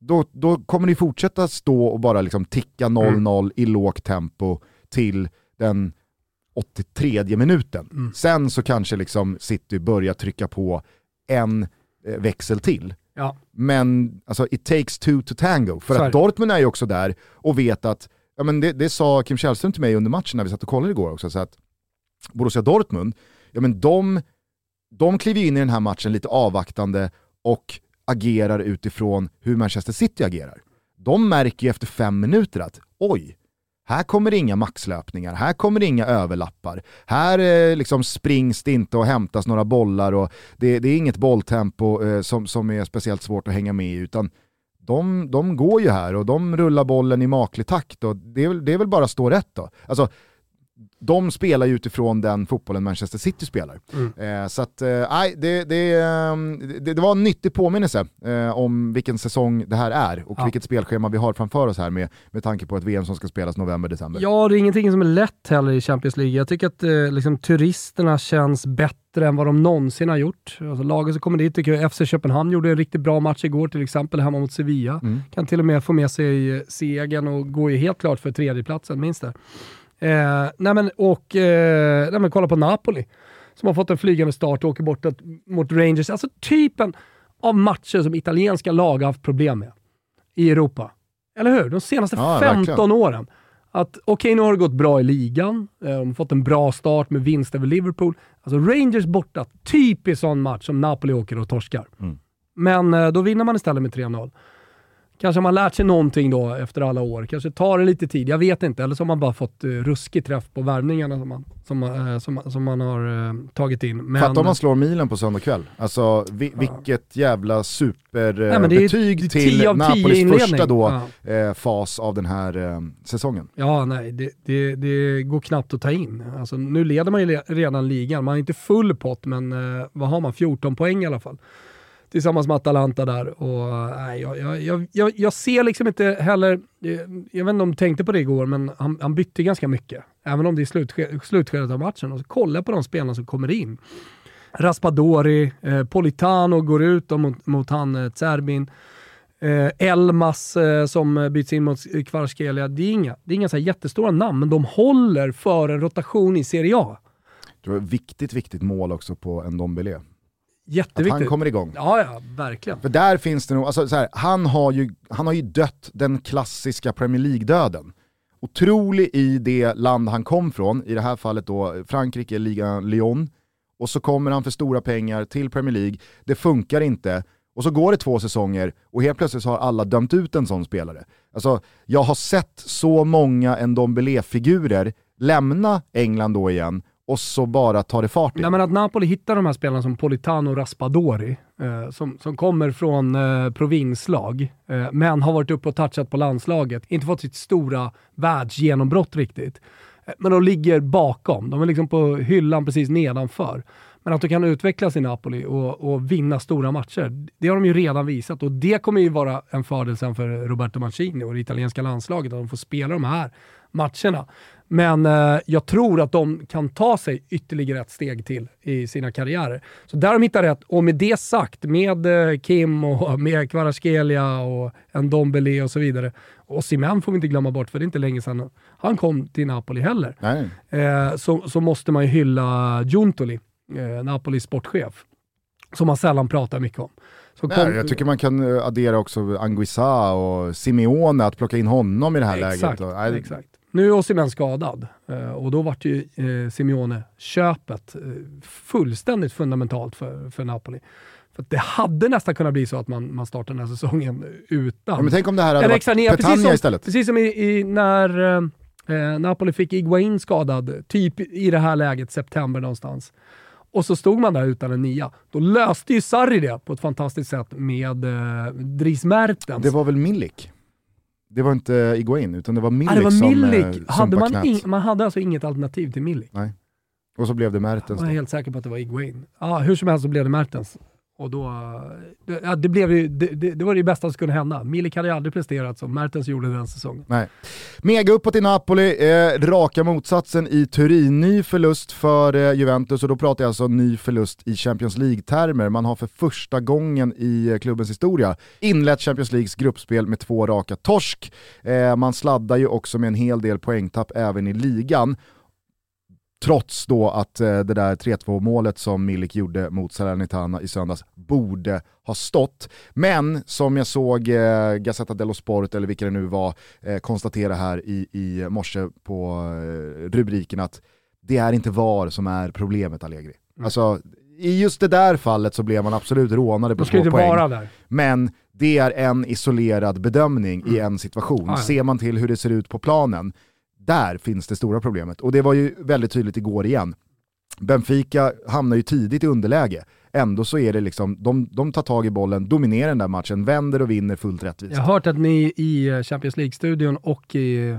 Då, då kommer ni fortsätta stå och bara liksom ticka 0-0 i lågt tempo till den 83 minuten. Mm. Sen så kanske liksom City börjar trycka på en eh, växel till. Ja. Men alltså, it takes two to tango. För är att. Dortmund är ju också där och vet att, ja, men det, det sa Kim Källström till mig under matchen när vi satt och kollade igår också, så att Borussia Dortmund, ja men de, de kliver in i den här matchen lite avvaktande och agerar utifrån hur Manchester City agerar. De märker ju efter fem minuter att oj, här kommer det inga maxlöpningar, här kommer det inga överlappar. Här eh, liksom springs det inte och hämtas några bollar och det, det är inget bolltempo eh, som, som är speciellt svårt att hänga med i, utan de, de går ju här och de rullar bollen i maklig takt och det är väl, det är väl bara stå rätt då. Alltså, de spelar ju utifrån den fotbollen Manchester City spelar. Mm. Eh, så att, eh, det, det, ehm, det, det, var en nyttig påminnelse eh, om vilken säsong det här är och ja. vilket spelschema vi har framför oss här med, med tanke på ett VM som ska spelas november-december. Ja, det är ingenting som är lätt heller i Champions League. Jag tycker att eh, liksom, turisterna känns bättre än vad de någonsin har gjort. Alltså, laget som kommer dit tycker jag FC Köpenhamn gjorde en riktigt bra match igår, till exempel hemma mot Sevilla. Mm. Kan till och med få med sig segern och går ju helt klart för tredjeplatsen, minst det. Eh, nej men, och eh, nej men, kolla på Napoli som har fått en flygande start och åker bort mot Rangers. Alltså typen av matcher som italienska lag har haft problem med i Europa. Eller hur? De senaste ja, 15 verkligen. åren. Att okej, okay, nu har det gått bra i ligan. Eh, de har fått en bra start med vinst över Liverpool. Alltså Rangers borta, typiskt sån match som Napoli åker och torskar. Mm. Men eh, då vinner man istället med 3-0. Kanske man lärt sig någonting då efter alla år. Kanske tar det lite tid, jag vet inte. Eller så har man bara fått uh, ruskig träff på värvningarna som man, som, uh, som, som man har uh, tagit in. Men, Fatta om man slår milen på söndag kväll. Alltså vi, vilket jävla superbetyg till Napolis första då, fas av den här säsongen. Ja, nej, det, det, det, går knappt att ta in. Alltså, nu leder man ju redan ligan, man har inte full pott, men vad har man? 14 poäng i alla fall tillsammans med Atalanta där. Och, nej, jag, jag, jag, jag ser liksom inte heller, eh, jag vet inte om du tänkte på det igår, men han, han bytte ganska mycket. Även om det är slutskedet, slutskedet av matchen. Och så kolla på de spelarna som kommer in. Raspadori, eh, Politano går ut mot, mot han eh, Zerbin. Eh, Elmas eh, som byts in mot Kvarskelia. Det är inga, det är inga så jättestora namn, men de håller för en rotation i Serie A. Det var ett viktigt, viktigt mål också på en Jätteviktigt. Att han kommer igång. Ja, ja, verkligen. För där finns det nog, alltså, så här, han, har ju, han har ju dött den klassiska Premier League-döden. Otrolig i det land han kom från, i det här fallet då Frankrike, ligan Lyon. Och så kommer han för stora pengar till Premier League, det funkar inte. Och så går det två säsonger och helt plötsligt så har alla dömt ut en sån spelare. Alltså, jag har sett så många Ndombele-figurer lämna England då igen och så bara tar det fart igen. Nej, men att Napoli hittar de här spelarna som Politano och Raspadori, eh, som, som kommer från eh, provinslag, eh, men har varit uppe och touchat på landslaget, inte fått sitt stora världsgenombrott riktigt. Eh, men de ligger bakom, de är liksom på hyllan precis nedanför. Men att de kan utvecklas i Napoli och, och, vinna stora matcher, det har de ju redan visat och det kommer ju vara en fördel sen för Roberto Mancini och det italienska landslaget, att de får spela de här matcherna. Men eh, jag tror att de kan ta sig ytterligare ett steg till i sina karriärer. Så där har de hittat rätt. Och med det sagt, med eh, Kim och med Kvaratskhelia och Ndombele och så vidare. Och Simen får vi inte glömma bort, för det är inte länge sedan han kom till Napoli heller. Eh, så, så måste man ju hylla Giuntoli, eh, Napolis sportchef, som man sällan pratar mycket om. Nej, jag tycker man kan eh, addera också Anguissa och Simeone, att plocka in honom i det här exakt, läget. Och, exakt. Nu är Osimhen skadad eh, och då vart ju eh, Simeone-köpet eh, fullständigt fundamentalt för, för Napoli. För det hade nästan kunnat bli så att man, man startar den här säsongen utan... Ja, men tänk om det här hade varit Petagna precis som, istället. Precis som i, i när eh, Napoli fick Iguain skadad, typ i det här läget, september någonstans. Och så stod man där utan en nia. Då löste ju Sarri det på ett fantastiskt sätt med eh, Dries Mertens. Det var väl Milik? Det var inte Iguain, utan det var Milik, ah, det var Milik. som eh, hade man, in, man hade alltså inget alternativ till Milik? Nej. Och så blev det Mertens. Jag är helt säker på att det var Iguain. Ah, hur som helst så blev det Mertens. Och då, ja, det, blev ju, det, det, det, var det bästa som kunde hända. Milik hade ju aldrig presterat som Mertens gjorde den säsongen. Nej. Mega uppåt i Napoli, eh, raka motsatsen i Turin. Ny förlust för eh, Juventus och då pratar jag alltså ny förlust i Champions League-termer. Man har för första gången i eh, klubbens historia inlett Champions Leagues gruppspel med två raka torsk. Eh, man sladdar ju också med en hel del poängtapp även i ligan. Trots då att eh, det där 3-2 målet som Milik gjorde mot Salernitana i söndags borde ha stått. Men som jag såg eh, Gazzetta dello Sport, eller vilka det nu var, eh, konstatera här i, i morse på eh, rubriken att det är inte VAR som är problemet Allegri. Mm. Alltså, i just det där fallet så blev man absolut rånade på två poäng. Men det är en isolerad bedömning mm. i en situation. Ah, ja. Ser man till hur det ser ut på planen, där finns det stora problemet. Och det var ju väldigt tydligt igår igen. Benfica hamnar ju tidigt i underläge. Ändå så är det liksom, de, de tar tag i bollen, dominerar den där matchen, vänder och vinner fullt rättvist. Jag har hört att ni i eh, Champions League-studion och i, eh,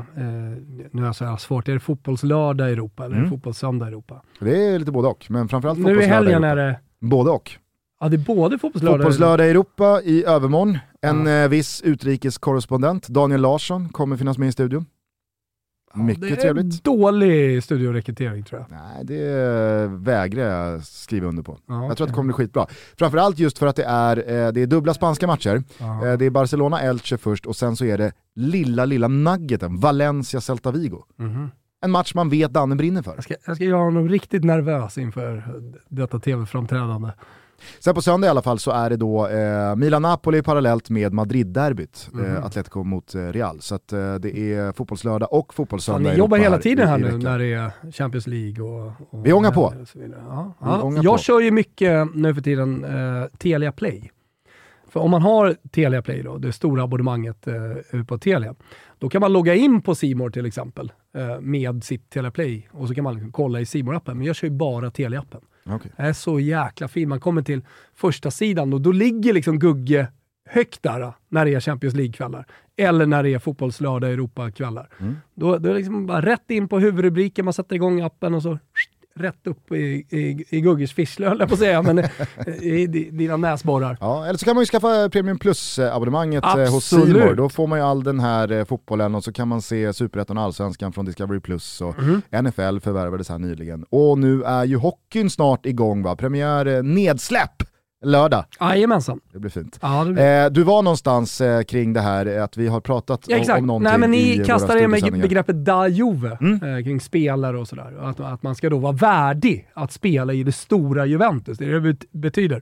nu har jag så svårt, är det fotbollslördag i Europa eller mm. fotbollssöndag i Europa? Det är lite både och, men framförallt Nu i helgen är det? Både och. Ja, det är både fotbollslördag Fotbollslördag i Europa i övermorgon. En ja. eh, viss utrikeskorrespondent, Daniel Larsson, kommer finnas med i studion. Mycket det är trevligt. dålig studiorekrytering tror jag. Nej, det vägrar jag skriva under på. Ja, jag tror att det kommer bli skitbra. Framförallt just för att det är, eh, det är dubbla spanska matcher. Ja. Eh, det är Barcelona-Elche först och sen så är det lilla, lilla nuggeten, Valencia-Celta Vigo. Mm. En match man vet Danne brinner för. Jag ska, jag ska göra honom riktigt nervös inför detta tv-framträdande. Sen på söndag i alla fall så är det då eh, Milan-Napoli parallellt med Madrid-derbyt, mm. eh, Atletico mot eh, Real. Så att, eh, det är fotbollslördag och fotbollssöndag. Ni jobbar hela tiden här nu när det är Champions League och... och Vi ångar på. Ja, ja. Jag på. kör ju mycket nu för tiden eh, Telia Play. För om man har Telia Play, då, det stora abonnemanget eh, på Telia, då kan man logga in på Simor till exempel eh, med sitt Telia Play och så kan man kolla i simor appen Men jag kör ju bara Telia-appen. Okay. Det är så jäkla fin. Man kommer till första sidan och då ligger liksom Gugge högt där när det är Champions League-kvällar. Eller när det är fotbollslördag Europa-kvällar. Mm. Då, då är det liksom bara rätt in på huvudrubriken, man sätter igång appen och så rätt upp i, i, i Gugges fischle höll jag på att säga, men i, i dina näsborrar. Ja, eller så kan man ju skaffa Premium Plus-abonnemanget eh, hos Simor. Då får man ju all den här eh, fotbollen och så kan man se Superettan och Allsvenskan från Discovery Plus och mm. NFL förvärvades här nyligen. Och nu är ju hockeyn snart igång va? Premiär eh, nedsläpp lördag. Jajamensan. Det blir fint. Ja, det blir. Eh, du var någonstans eh, kring det här, eh, att vi har pratat ja, om, om någonting Nej, men Ni kastar er med begreppet da Juve mm. eh, kring spelare och sådär. Att, att man ska då vara värdig att spela i det stora Juventus, det är det det betyder.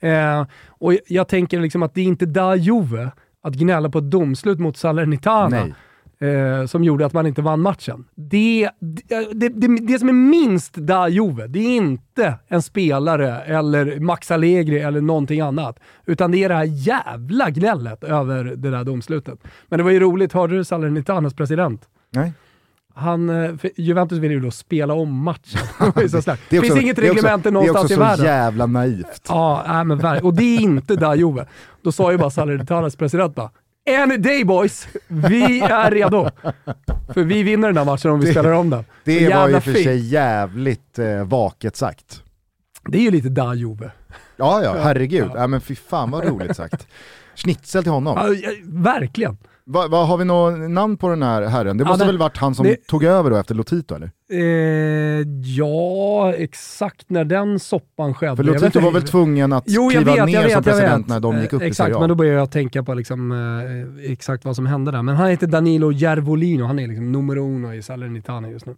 Eh, och jag tänker liksom att det är inte da Juve att gnälla på ett domslut mot Salernitana. Nej eh, som gjorde att man inte vann matchen. Det, det, det, det som är minst da Juve, det är inte en spelare eller Max Allegri eller någonting annat. Utan det är det här jävla gnället över det där domslutet. Men det var ju roligt, hörde du Salernitanas president? Nej. Han, eh, Juventus vill ju då spela om matchen. det, också, det finns inget reglemente någonstans i världen. Det är också så jävla naivt. Ja, äh, men och det är inte da Juve. Då sa ju bara Salernitanas president bara, Any day boys! Vi är redo. För vi vinner den här matchen om vi det, spelar om den. Det var ju för sig jävligt eh, vaket sagt. Det är ju lite da Juve. Ja, ja, herregud. Ja. ja. men fy fan vad roligt sagt. Schnitzel till honom. Ja, verkligen. Va, va, har vi något namn på den här herren? Det måste ja, det, väl varit han som det, tog över då efter Lotito eller? Eh, ja, exakt när den soppan skedde. För Lotito var väl tvungen att jo, kliva vet, ner vet, som president när de gick upp eh, i Exakt, men då började jag tänka på liksom, eh, exakt vad som hände där. Men han heter Danilo Järvolino, han är liksom numero uno i Salernitana just nu.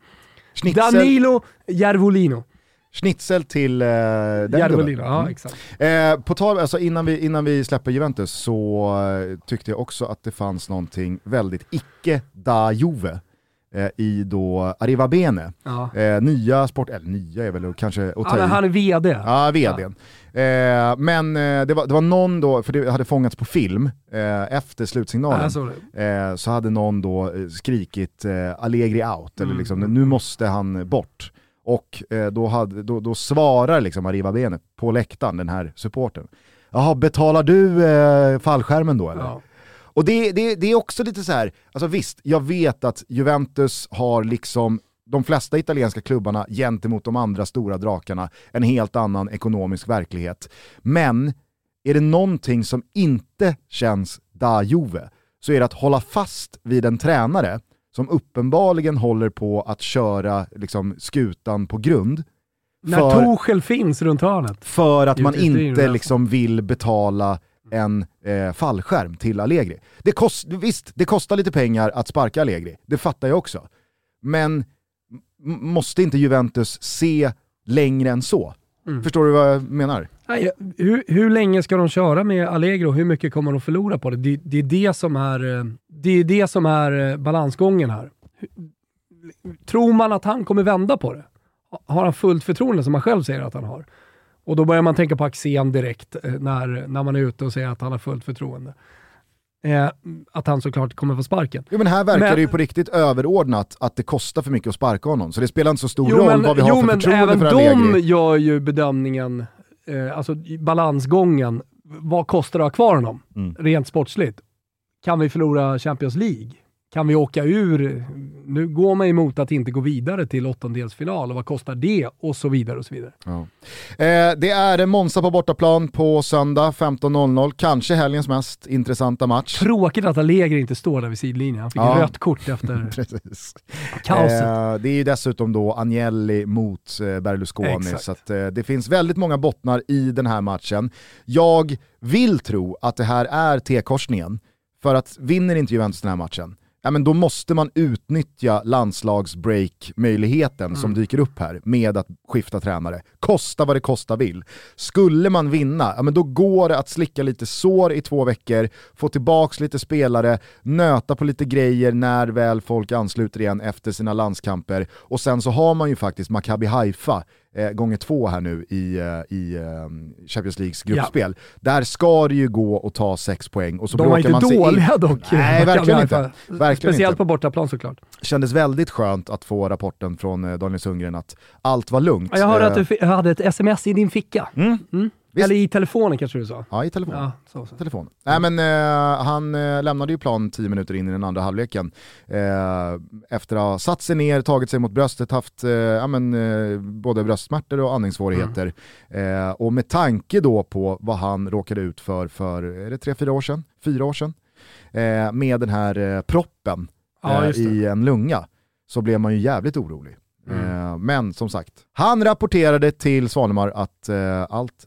Schnitzel. Danilo Järvolino. Schnitzel till eh, den Järvolino, ja mm. exakt. Eh, på tal, alltså innan vi, innan vi släpper Juventus så eh, tyckte jag också att det fanns någonting väldigt icke da Juve eh, i då Arriva Bene. Ja. Eh, nya sport, eller nya är väl kanske att ja, Han är VD. Ja, VDn. Ja. Eh, men det, var, det var någon då, för det hade fångats på film efter slutsignalen, så hade någon då skrikit Allegri out, eller mm. liksom nu måste han bort. Och eh, då, hade, då, då svarar liksom Arriva Bene på läktaren, den här supporten. Jaha, betalar du eh, fallskärmen då eller? Ja. Och det, det, det är också lite så här, alltså visst, jag vet att Juventus har liksom de flesta italienska klubbarna gentemot de andra stora drakarna en helt annan ekonomisk verklighet. Men är det någonting som inte känns da Juve så är det att hålla fast vid en tränare som uppenbarligen håller på att köra liksom, skutan på grund. När för, Torshäll finns runt hörnet. För att man inte liksom vill betala en eh, fallskärm till Allegri. Det kost, visst, det kostar lite pengar att sparka Allegri, det fattar jag också. Men måste inte Juventus se längre än så? Mm. Förstår du vad jag menar? Hur, hur länge ska de köra med Allegro och hur mycket kommer de förlora på det? Det, det är, det, som är, eh, det är det som är eh, balansgången här. Tror man att han kommer vända på det? har han fullt förtroende som han själv säger att han har? Och då börjar man tänka på Axén direkt eh, när, när man är ute och säger att han har fullt förtroende. Eh, att han såklart kommer få sparken. Jo men här verkar men, det ju på riktigt överordnat att det kostar för mycket att sparka honom. Så det spelar inte så stor jo, roll men, vad vi har förtroende för. Jo men även de gör ju bedömningen, eh, alltså balansgången, vad kostar det att ha kvar honom? Mm. Rent sportsligt. Kan vi förlora Champions League? Kan vi åka ur? Nu går man emot att inte gå vidare till åttondelsfinal och vad kostar det? Och så vidare och så vidare. Ja. Eh, det är Monza på bortaplan på söndag 15.00, kanske helgens mest intressanta match. Tråkigt att Allegri inte står där vid sidlinjen, han fick ja. rött kort efter kaoset. Eh, det är ju dessutom då Agnelli mot eh, Berlusconi, Exakt. så att, eh, det finns väldigt många bottnar i den här matchen. Jag vill tro att det här är T-korsningen, för att vinner inte Juventus den här matchen, ja, men då måste man utnyttja landslagsbreak-möjligheten mm. som dyker upp här med att skifta tränare. Kosta vad det kosta vill. Skulle man vinna, ja, men då går det att slicka lite sår i två veckor, få tillbaka lite spelare, nöta på lite grejer när väl folk ansluter igen efter sina landskamper och sen så har man ju faktiskt Maccabi Haifa eh, gånger två här nu i, eh, i eh, Champions Leagues gruppspel. Ja. Där ska det ju gå att ta sex poäng. Och så De var inte dåliga dock. Nej, verkligen inte. verkligen Speciellt inte. på bortaplan såklart. Kändes väldigt skönt att få rapporten från eh, Daniel Sundgren att allt var lugnt. Jag hörde att du eh, hade ett sms i din ficka. Mm. Mm. Visst. Eller i telefonen kanske du sa? Ja, i telefonen. Ja, så, så. telefon. Nej, men, eh, han eh, lämnade ju plan tio minuter in i den andra halvleken. Eh, efter att ha satt sig ner, tagit sig mot bröstet, haft eh, ja, men, eh, både bröstsmärtor och andningssvårigheter. Mm. Och med tanke då på vad han råkade ut för för, är det tre, fyra år sedan? Fyra år sedan? med den här proppen ja, i en lunga, så blev man ju jävligt orolig. Mm. Men som sagt, han rapporterade till Svanemar att allt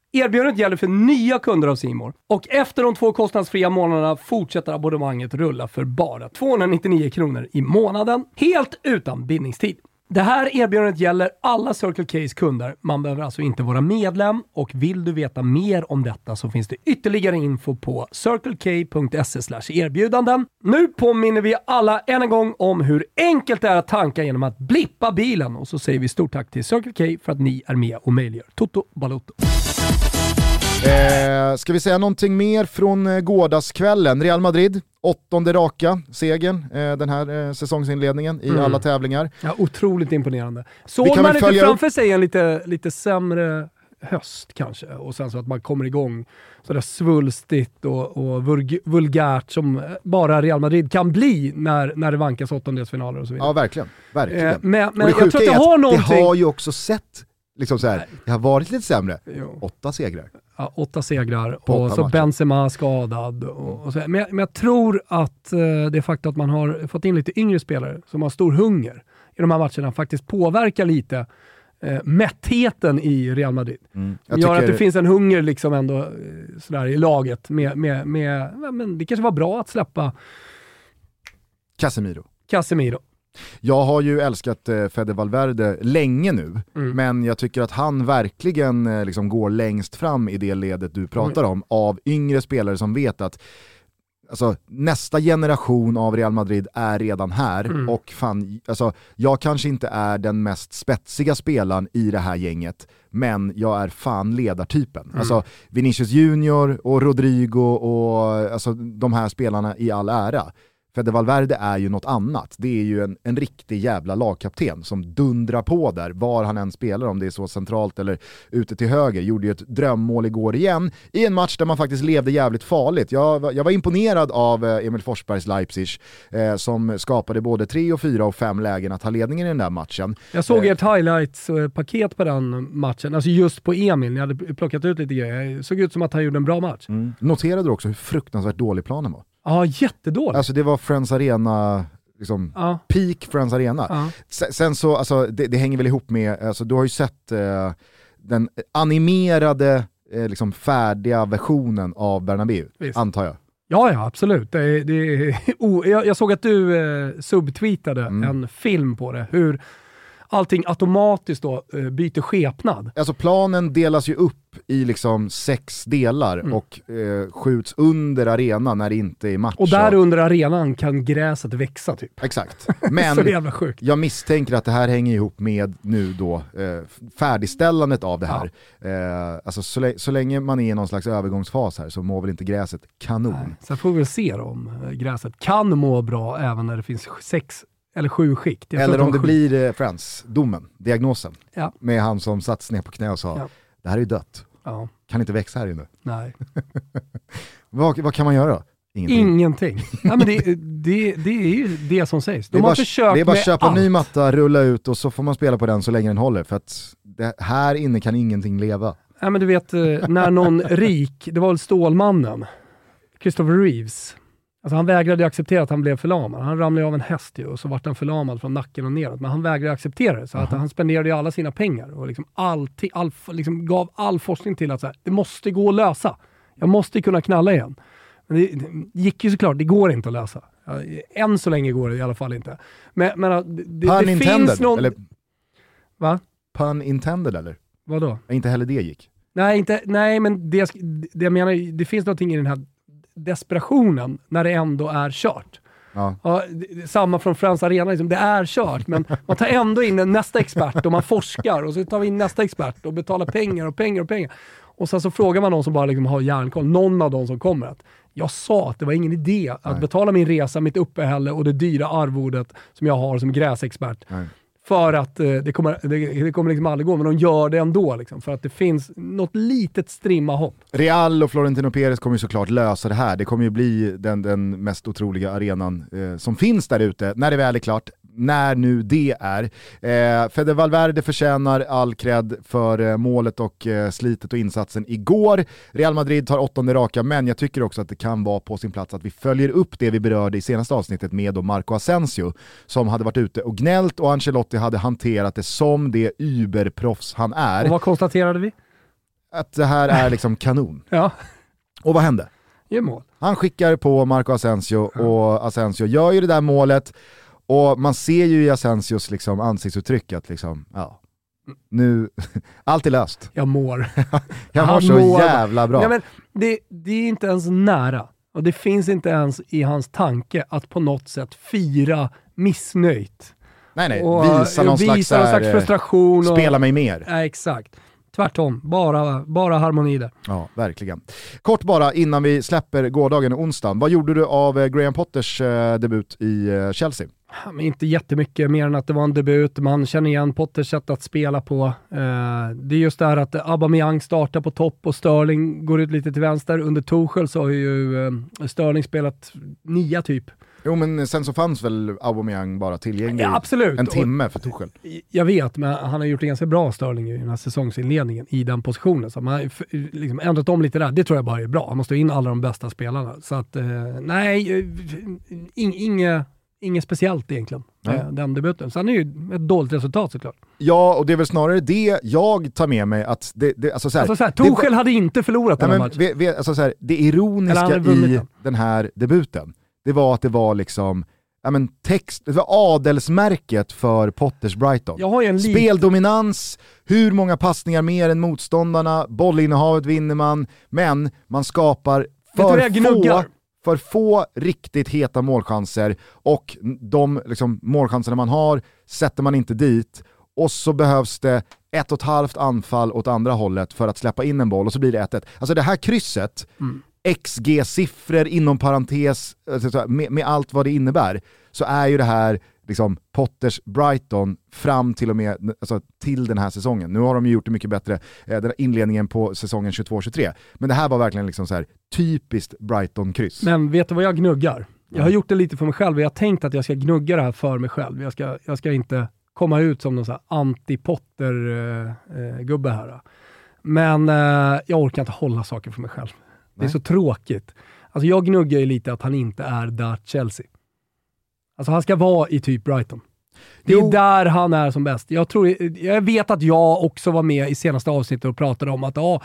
Erbjudandet gäller för nya kunder av Simor och efter de två kostnadsfria månaderna fortsätter abonnemanget rulla för bara 299 kronor i månaden, helt utan bindningstid. Det här erbjudandet gäller alla Circle K's kunder. Man behöver alltså inte vara medlem och vill du veta mer om detta så finns det ytterligare info på circlek.se erbjudanden. Nu påminner vi alla än en gång om hur enkelt det är att tanka genom att blippa bilen och så säger vi stort tack till Circle K för att ni är med och möjliggör Toto Balotto. Eh, ska vi säga någonting mer från eh, gårdagskvällen? Real Madrid, åttonde raka segern eh, den här eh, säsongsinledningen i mm. alla tävlingar. Ja, otroligt imponerande. Såg man inte framför upp... sig en lite, lite sämre höst kanske och sen så att man kommer igång sådär svulstigt och, och vulgärt som bara Real Madrid kan bli när, när det vankas åttondelsfinaler och så vidare. Ja, verkligen. verkligen. Eh, men men jag tror att det har någonting... Det har ju också sett liksom så här, det har varit lite sämre. Jo. Åtta segrar. Ja, åtta segrar På och så matcher. Benzema skadad. Och, och så. Men, jag, men jag tror att eh, det faktum att man har fått in lite yngre spelare som har stor hunger i de här matcherna faktiskt påverkar lite eh, mättheten i Real Madrid. Mm. Jag gör att det finns en hunger liksom ändå eh, sådär i laget. Med, med, med, men det kanske var bra att släppa Casemiro. Casemiro. Jag har ju älskat eh, Fede Valverde länge nu, mm. men jag tycker att han verkligen eh, liksom går längst fram i det ledet du pratar mm. om, av yngre spelare som vet att Alltså, nästa generation av Real Madrid är redan här mm. och fan, alltså, jag kanske inte är den mest spetsiga spelaren i det här gänget, men jag är fan ledartypen. Mm. Alltså Vinicius Junior och Rodrigo och alltså, de här spelarna i all ära Fede Valverde är ju något annat. Det är ju en, en riktig jävla lagkapten som dundrar på där, var han än spelar, om det är så centralt eller ute till höger. Gjorde ju ett drömmål igår igen, i en match där man faktiskt levde jävligt farligt. Jag, jag var imponerad av eh, Emil Forsbergs Leipzig, eh, som skapade både tre och fyra och fem lägen att ta ledningen i den där matchen. Jag såg eh. ert highlights-paket på den matchen, alltså just på Emil, ni hade plockat ut lite grejer. Det såg ut som att han gjorde en bra match. Mm. Noterade du också hur fruktansvärt dålig planen var? Ja, jättedåligt. Alltså det var Friends Arena, liksom, ja. peak Friends Arena. Ja. Sen, så, alltså, det, det, hänger väl ihop med, alltså, du har ju sett eh, den animerade, eh, liksom, färdiga versionen av Bernabéu, Visst. antar jag. Ja, ja absolut. Det, det, oh, jag, jag, såg att du eh, subtweetade mm. en film på det, hur allting automatiskt då eh, byter skepnad. Alltså planen delas ju upp i liksom sex delar mm. och eh, skjuts under arenan när det inte är match. Och där under arenan kan gräset växa typ. Exakt. Men jag misstänker att det här hänger ihop med nu då eh, färdigställandet av det här. Ja. Eh, alltså så, så, länge man är i någon slags övergångsfas här så mår väl inte gräset kanon. Nej. Sen får vi väl se om eh, gräset kan må bra även när det finns sex eller sju skikt. Eller om det sju. blir eh, Friends, domen, diagnosen. Ja. Med han som satt ner på knä och sa, ja. det här är ju dött. Ja. Kan inte växa här inne. Nej. vad, vad kan man göra? Ingenting. Ingenting. Nej, men det, det, det är ju det som sägs. De det är har bara, försökt Det är bara att köpa en ny matta, rulla ut och så får man spela på den så länge den håller. För att det, här inne kan ingenting leva. Nej men du vet, eh, när någon rik, det var väl Stålmannen, Christopher Reeves, Alltså han vägrade acceptera att han blev förlamad. Han ramlade av en häst ju, och så vart han förlamad från nacken och neråt. Men han vägrade acceptera det. Så att han spenderade alla sina pengar och liksom alltid, all, liksom gav all forskning till att så här, det måste gå att lösa. Jag måste kunna knalla igen. Men det, det gick ju såklart, det går inte att lösa. Än så länge går det i alla fall inte. Men, men det, det, det finns någon... Eller... Va? Pun intended eller? Vadå? Inte heller det gick. Nej, inte, nej men det, det jag menar, det finns någonting i den här desperationen när det ändå är kört. Ja. Ja, samma från Friends Arena, liksom, det är kört, men man tar ändå in nästa expert och man forskar och så tar vi in nästa expert och betalar pengar och pengar och pengar. Och sen så frågar man någon som bara liksom har järnkoll, någon av de som kommer, att jag sa att det var ingen idé att Nej. betala min resa, mitt uppehälle och det dyra arvodet som jag har som gräsexpert. Nej. För att eh, det kommer, det, det, kommer liksom aldrig gå, men de gör det ändå. Liksom, för att det finns något litet strimma hopp. Real och Florentino Perez kommer ju såklart lösa det här. Det kommer ju bli den, den mest otroliga arenan eh, som finns där ute när det väl är klart när nu det är. Eh, Fede Valverde förtjänar all cred för eh, målet och eh, slitet och insatsen igår. Real Madrid tar åttonde raka, men jag tycker också att det kan vara på sin plats att vi följer upp det vi berörde i senaste avsnittet med då Marco Asensio, som hade varit ute och gnällt och Ancelotti hade hanterat det som det überproffs han är. Och vad konstaterade vi? Att det här är liksom kanon. ja. Och vad hände? mål. Han skickar på Marco Asensio och Asensio gör ju det där målet och man ser ju i Asensios liksom ansiktsuttryck att liksom, ja, nu, allt är löst. Jag mår. jag mår så mår. jävla bra. Ja, men det, det är inte ens nära. Och det finns inte ens i hans tanke att på något sätt fira missnöjt. Nej nej, och, visa någon visa slags, någon slags frustration. Spela och, mig mer. Ja, exakt. Tvärtom, bara, bara harmoni där. Ja, verkligen. Kort bara innan vi släpper gårdagen och onsdagen. Vad gjorde du av eh, Graham Potters eh, debut i eh, Chelsea? Men inte jättemycket mer än att det var en debut, man känner igen Potters sätt att spela på. Eh, det är just det här att Aubameyang startar på topp och Sterling går ut lite till vänster. Under Tuchel så har ju eh, Sterling spelat nia typ. Jo men sen så fanns väl Aubameyang bara tillgänglig ja, en timme för Tuchel. Jag vet, men han har gjort det ganska bra Sterling i den här säsongsinledningen i den positionen. Så man har liksom ändrat om lite där. Det tror jag bara är bra. Han måste ha in alla de bästa spelarna. Så att, eh, nej, eh, inget inget speciellt egentligen, Nej. den debuten. Sen är ju ett dåligt resultat såklart. Ja, och det är väl snarare det jag tar med mig att... Det, det, alltså så här, alltså så här, Tuchel hade inte förlorat den här matchen. Vi, vi, alltså så här, det ironiska i den här debuten, det var att det var liksom ja, men text, det var adelsmärket för Potters Brighton. Speldominans, hur många passningar mer än motståndarna, bollinnehavet vinner man, men man skapar för få för få riktigt heta målchanser och de liksom, målchanserna man har sätter man inte dit och så behövs det ett och ett halvt anfall åt andra hållet för att släppa in en boll och så blir det 1-1. Alltså det här krysset, mm. XG-siffror inom parentes, alltså, med, med allt vad det innebär, så är ju det här liksom, Potters Brighton fram till och med alltså, till den här säsongen. Nu har de ju gjort det mycket bättre, eh, den inledningen på säsongen 22-23. Men det här var verkligen liksom så här, typiskt Brighton-kryss. Men vet du vad jag gnuggar? Jag har gjort det lite för mig själv och jag har tänkt att jag ska gnugga det här för mig själv. Jag ska, jag ska inte komma ut som någon anti-Potter-gubbe uh, uh, här. Men uh, jag orkar inte hålla saker för mig själv. Det är så tråkigt. Alltså jag gnuggar ju lite att han inte är där Chelsea. Alltså han ska vara i typ Brighton. Det är jo. där han är som bäst. Jag, tror, jag vet att jag också var med i senaste avsnittet och pratade om att ah,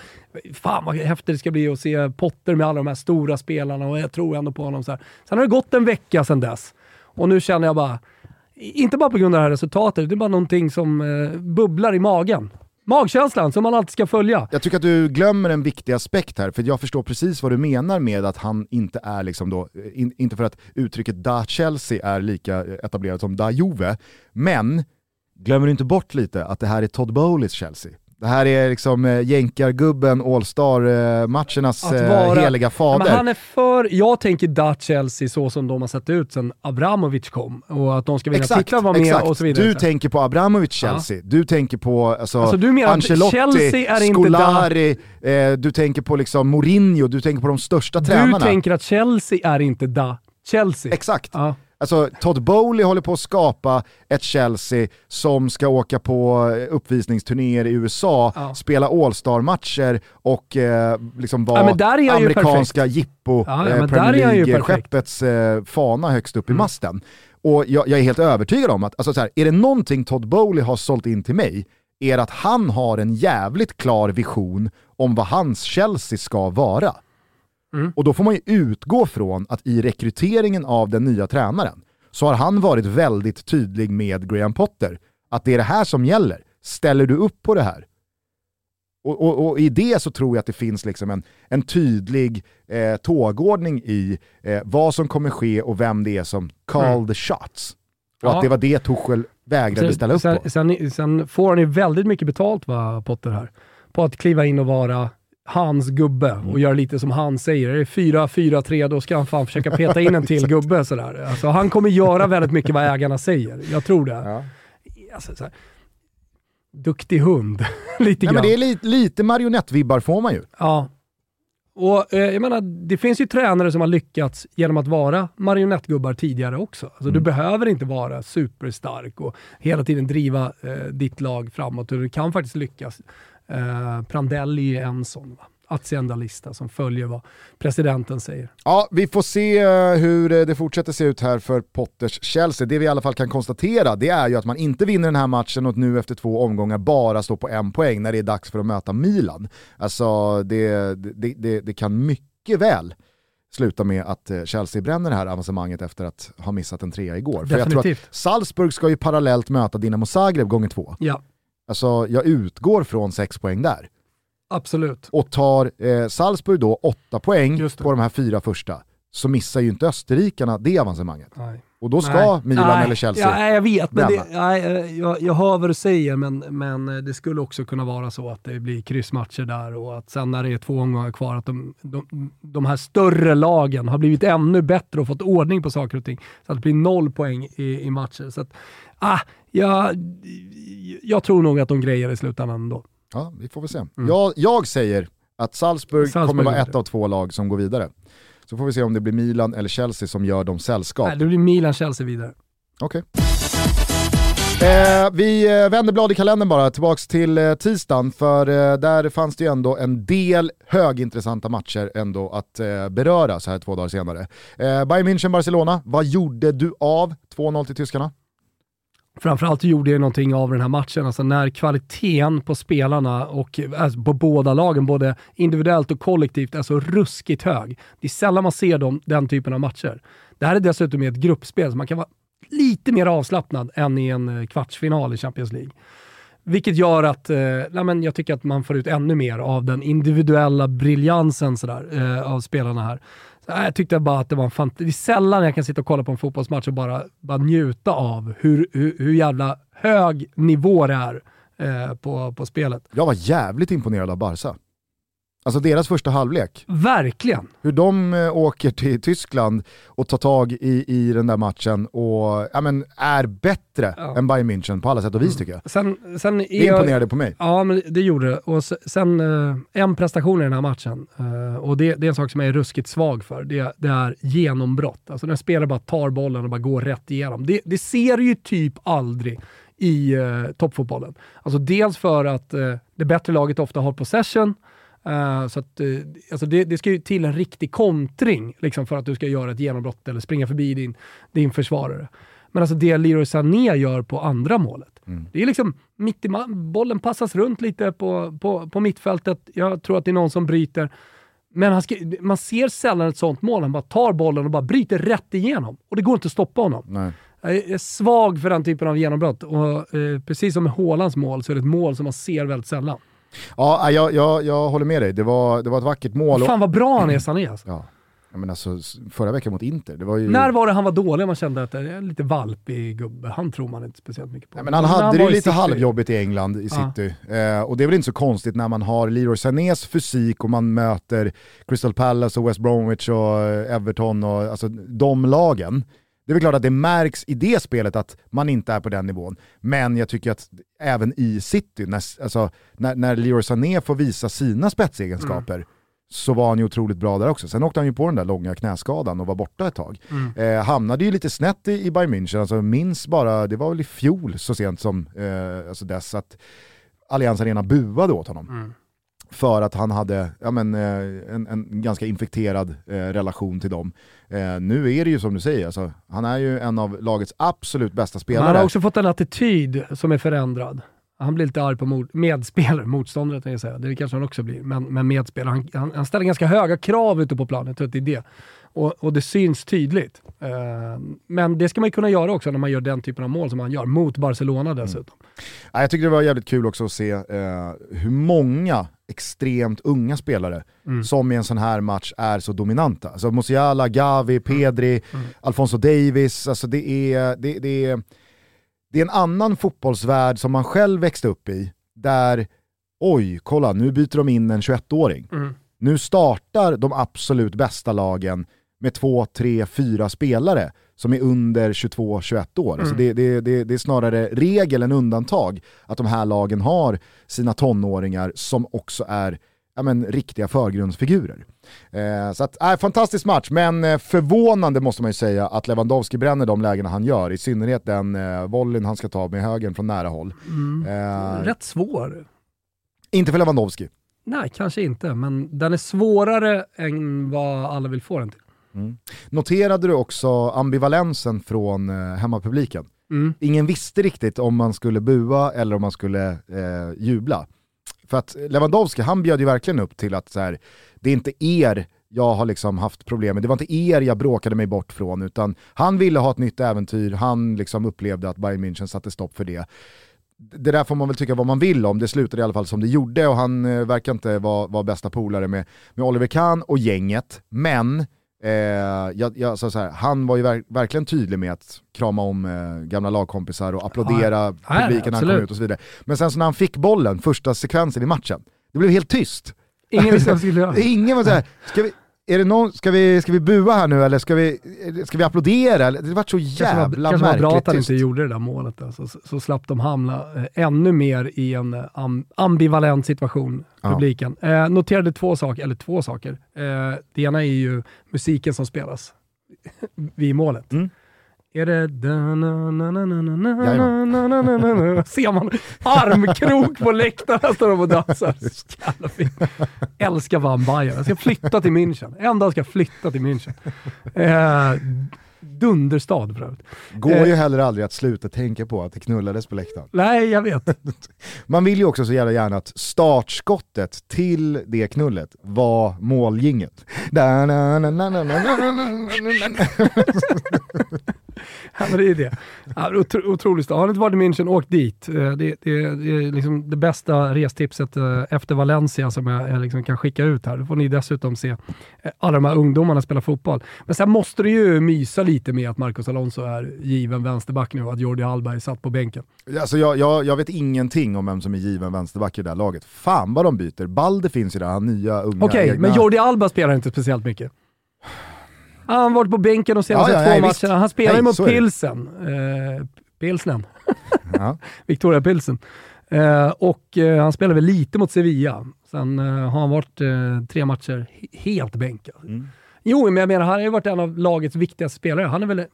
fan vad häftigt det ska bli att se Potter med alla de här stora spelarna och jag tror ändå på honom. Så här. Sen har det gått en vecka sedan dess och nu känner jag bara, inte bara på grund av det här resultatet, det är bara någonting som eh, bubblar i magen. Magkänslan som man alltid ska följa. Jag tycker att du glömmer en viktig aspekt här, för jag förstår precis vad du menar med att han inte är liksom då, eh, in, inte för att uttrycket da Chelsea är lika etablerat som da Juve, men glömmer du inte bort lite att det här är Todd Bowleys Chelsea? Det här är liksom eh, jänkargubben, All-Star-matchernas eh, vara, heliga fader. Men han är för, jag tänker Dutch Chelsea så som de har sett ut sen Abramovic kom och att de ska vilja titta vara med exakt. och så vidare. Du tänker på Abramovic Chelsea, ja. du tänker på alltså, alltså du menar Ancelotti, Chelsea är Scolari, inte eh, du tänker på liksom Mourinho, du tänker på de största du tränarna. Du tänker att Chelsea är inte da Chelsea. Exakt. Ja. Alltså Todd Bowley håller på att skapa ett Chelsea som ska åka på uppvisningsturnéer i USA, ja. spela All-star-matcher och eh, liksom vara ja, amerikanska jippo, ja, eh, Premier League-skeppets eh, fana högst upp mm. i masten. Och jag, jag, är helt övertygad om att, alltså så här, är det någonting Todd Bowley har sålt in till mig, är att han har en jävligt klar vision om vad hans Chelsea ska vara. Mm. Och då får man ju utgå från att i rekryteringen av den nya tränaren så har han varit väldigt tydlig med Graham Potter. Att det är det här som gäller. Ställer du upp på det här? Och, och, och i det så tror jag att det finns liksom en, en tydlig eh, tågordning i eh, vad som kommer ske och vem det är som call mm. the shots. Och ja. att det var det Tuchel vägrade ställa upp sen, på. Sen, sen får han ju väldigt mycket betalt va, Potter här. På att kliva in och vara hans gubbe och mm. göra lite som han säger. Är det 4-4-3 då ska han fan försöka peta in en till gubbe. Sådär. Alltså, han kommer göra väldigt mycket vad ägarna säger. Jag tror det. Ja. Alltså, såhär, duktig hund, lite Nej, grann. Men det är li lite marionettvibbar får man ju. Ja. Och eh, jag menar, Det finns ju tränare som har lyckats genom att vara marionettgubbar tidigare också. Alltså, mm. Du behöver inte vara superstark och hela tiden driva eh, ditt lag framåt. Du kan faktiskt lyckas Eh, Prandelli är en sån. Va? Hacienda-lista som följer vad presidenten säger. Ja, vi får se eh, hur det fortsätter se ut här för Potters Chelsea. Det vi i alla fall kan konstatera det är ju att man inte vinner den här matchen och nu efter två omgångar bara står på en poäng när det är dags för att möta Milan. Alltså det, det, det, det kan mycket väl sluta med att eh, Chelsea bränner det här avancemanget efter att ha missat en trea igår. Definitivt. För jag tror att Salzburg ska ju parallellt möta Dinamo Zagreb gånger två. Ja. Alltså jag utgår från sex poäng där. Absolut. Och tar eh, Salzburg då åtta poäng på de här fyra första, så missar ju inte österrikarna det avancemanget. Nej. Och då ska nej. Milan nej. eller Chelsea ja, Jag vet, men det, nej, eh, jag, jag hör vad du säger, men, men eh, det skulle också kunna vara så att det blir kryssmatcher där och att sen när det är två omgångar kvar, att de, de, de här större lagen har blivit ännu bättre och fått ordning på saker och ting. Så att det blir noll poäng i, i matcher. Så att, ah, jag, jag tror nog att de grejer i slutändan ändå. Ja, vi får väl se. Mm. Jag, jag säger att Salzburg, Salzburg kommer vara ett av två lag som går vidare. Så får vi se om det blir Milan eller Chelsea som gör dem sällskap. Nej, det blir Milan-Chelsea vidare. Okej. Okay. Eh, vi eh, vänder blad i kalendern bara, tillbaks till eh, tisdagen, för eh, där fanns det ju ändå en del högintressanta matcher ändå att eh, beröra så här två dagar senare. Eh, Bayern München-Barcelona, vad gjorde du av 2-0 till tyskarna? Framförallt gjorde jag någonting av den här matchen, alltså när kvaliteten på spelarna och alltså på båda lagen, både individuellt och kollektivt, är så ruskigt hög. Det är sällan man ser dem, den typen av matcher. Det här är dessutom ett gruppspel, så man kan vara lite mer avslappnad än i en eh, kvartsfinal i Champions League. Vilket gör att eh, nej men jag tycker att man får ut ännu mer av den individuella briljansen sådär, eh, av spelarna här. Jag tyckte bara att det var en fant- Det är sällan jag kan sitta och kolla på en fotbollsmatch och bara, bara njuta av hur, hur, hur jävla hög nivå det är eh, på, på spelet. Jag var jävligt imponerad av Barca. Alltså deras första halvlek. Verkligen. Hur de eh, åker till Tyskland och tar tag i, i den där matchen och ja, men, är bättre Ja. än Bayern München på alla sätt och vis tycker jag. Sen, sen Det imponerade på mig. Ja, men det gjorde det. Och se- sen eh, en prestation i den här matchen, eh, och det, det är en sak som jag är ruskigt svag för, det, det är genombrott. Alltså när spelare bara tar bollen och bara går rätt igenom. Det, det ser ju typ aldrig i eh, toppfotbollen. Alltså dels för att eh, det bättre laget ofta har possession, eh, så att, eh, alltså det, det ska ju till en riktig kontring liksom, för att du ska göra ett genombrott eller springa förbi din, din försvarare. Men alltså det Leroy Sané gör på andra målet, Mm. det är liksom mitt i bollen passas runt lite på, på, på mittfältet. Jag tror att det är någon som bryter. Men han ska, man ser sällan ett sånt mål. Han bara tar bollen och bara bryter rätt igenom. Och det går inte att stoppa honom. Nej. Jag är svag för den typen av genombrott. Och eh, precis som med Haalands mål så är det ett mål som man ser väldigt sällan. Ja, jag, jag, jag håller med dig. Det var, det var ett vackert mål. Fan vad bra han är, Sané. Alltså. Ja. Men alltså, förra veckan mot Inter, det var ju... När var det han var dålig? Man kände att det är lite valpig gubbe. Han tror man inte speciellt mycket på. Nej, men han hade det var ju lite City- halvjobbigt i England, i. City. Eh, och det är väl inte så konstigt när man har Leroy Sanés fysik och man möter Crystal Palace och West Bromwich och eh, Everton och alltså de lagen. Det är väl klart att det märks i det spelet att man inte är på den nivån. Men jag tycker att även i City, när, alltså, när, när Leroy Sané får visa sina spetsegenskaper, så var han ju otroligt bra där också. Sen åkte han ju på den där långa knäskadan och var borta ett tag. Mm. Eh, hamnade ju lite snett i, i Bayern München, alltså minns bara, det var väl i fjol så sent som eh, alltså dess att Allianz Arena buade åt honom. Mm. För att han hade ja, men, eh, en, en ganska infekterad eh, relation till dem. Eh, nu är det ju som du säger, alltså, han är ju en av lagets absolut bästa spelare. han har också fått en attityd som är förändrad. Han blir lite arg på mot, medspelare, motståndare tänkte jag säga. Det kanske han också blir, men, men medspelare. Han, han, han ställer ganska höga krav ute på planen, jag tror att det är det. Och, och det syns tydligt. Eh, men det ska man ju kunna göra också när man gör den typen av mål som han gör, mot Barcelona dessutom. Ja, jag tycker det var jävligt kul också att se eh, hur många extremt unga spelare Mm. som i en sån här match är så dominanta. Alltså Musiala, Gavi, Pedri, Mm. Alfonso Davis, alltså det är, det, det, är, det är en annan fotbollsvärld som man själv växte upp i, där oj, kolla nu byter de in en 21-åring. Mm. Nu startar de absolut bästa lagen med två, tre, fyra spelare som är under 22-21 år. Alltså det, det, det, det är snarare regel än undantag att de här lagen har sina tonåringar som också är ja, men, riktiga förgrundsfigurer. Eh, så att, äh, fantastisk match, men eh, förvånande måste man ju säga att Lewandowski bränner de lägena han gör, i synnerhet den eh, volleyn han ska ta med högen från nära håll. Eh, Rätt svår. inte för Lewandowski. Nej, kanske inte, men den är svårare än vad alla vill få den till. Noterade du också ambivalensen från eh, hemmapubliken? Mm. Ingen visste riktigt om man skulle bua eller om man skulle eh, jubla. För att Lewandowski, han bjöd ju verkligen upp till att så här, det är inte er jag har liksom haft problem med, det var inte er jag bråkade mig bort från, utan han ville ha ett nytt äventyr, han liksom upplevde att Bayern München satte stopp för det. Det där får man väl tycka vad man vill om, det slutade i alla fall som det gjorde och han eh, verkar inte vara, vara bästa polare med, med Oliver Kahn och gänget, men Eh, jag, jag, så här, han var ju ver verkligen tydlig med att krama om eh, gamla lagkompisar och applådera Ja, publiken när han kom ut och så vidare. Men sen så när han fick bollen, första sekvensen i matchen, det blev helt tyst. Ingen visste vad de skulle göra. Ingen var såhär, ska vi, är det någon, ska, vi, ska vi bua här nu eller ska vi, ska vi applådera? Det var så kanske jävla var, kanske var bra märkligt att han inte gjorde det där målet. Alltså, så, så slapp de hamna eh, ännu mer i en eh, am, ambivalent situation, Ja. publiken. Eh, noterade två saker, eller två saker. Eh, det ena är ju musiken som spelas vid målet. Mm. Är det... Jajamän. Ser man armkrok på läktaren står de och dansar. Jävla fint. Älskar Van Bayern. Jag ska flytta till München. En dag ska jag flytta till München. Eh, dunderstad för övrigt. Går ju heller aldrig att sluta tänka på att det knullades på läktaren. Nej, jag vet. Man vill ju också så jävla gärna att startskottet till det knullet var måljinget. ja, men det är det. Ja, otro, otroligt Har ni inte varit i München, åk dit. Eh, det, det, det är liksom det bästa restipset eh, efter Valencia som jag, jag liksom kan skicka ut här. Då får ni dessutom se eh, alla de här ungdomarna spela fotboll. Men sen måste du ju mysa lite med att Marcos Alonso är given vänsterback nu och att Jordi Alba är satt på bänken. Alltså jag, jag, jag vet ingenting om vem som är given vänsterback i det där laget. Fan vad de byter. Balde finns ju där, han nya unga Okej, okay, men Jordi Alba spelar inte speciellt mycket. Han har varit på bänken de senaste ja, ja, två nej, matcherna. Han spelar ju mot Pilsen. Eh, Pilsnen. ja. Victoria Pilsen. Eh, och eh, han spelar väl lite mot Sevilla. Sen eh, har han varit eh, tre matcher helt bänkad. Mm. Jo, men jag menar, han har ju varit en av lagets viktigaste spelare. Han har väl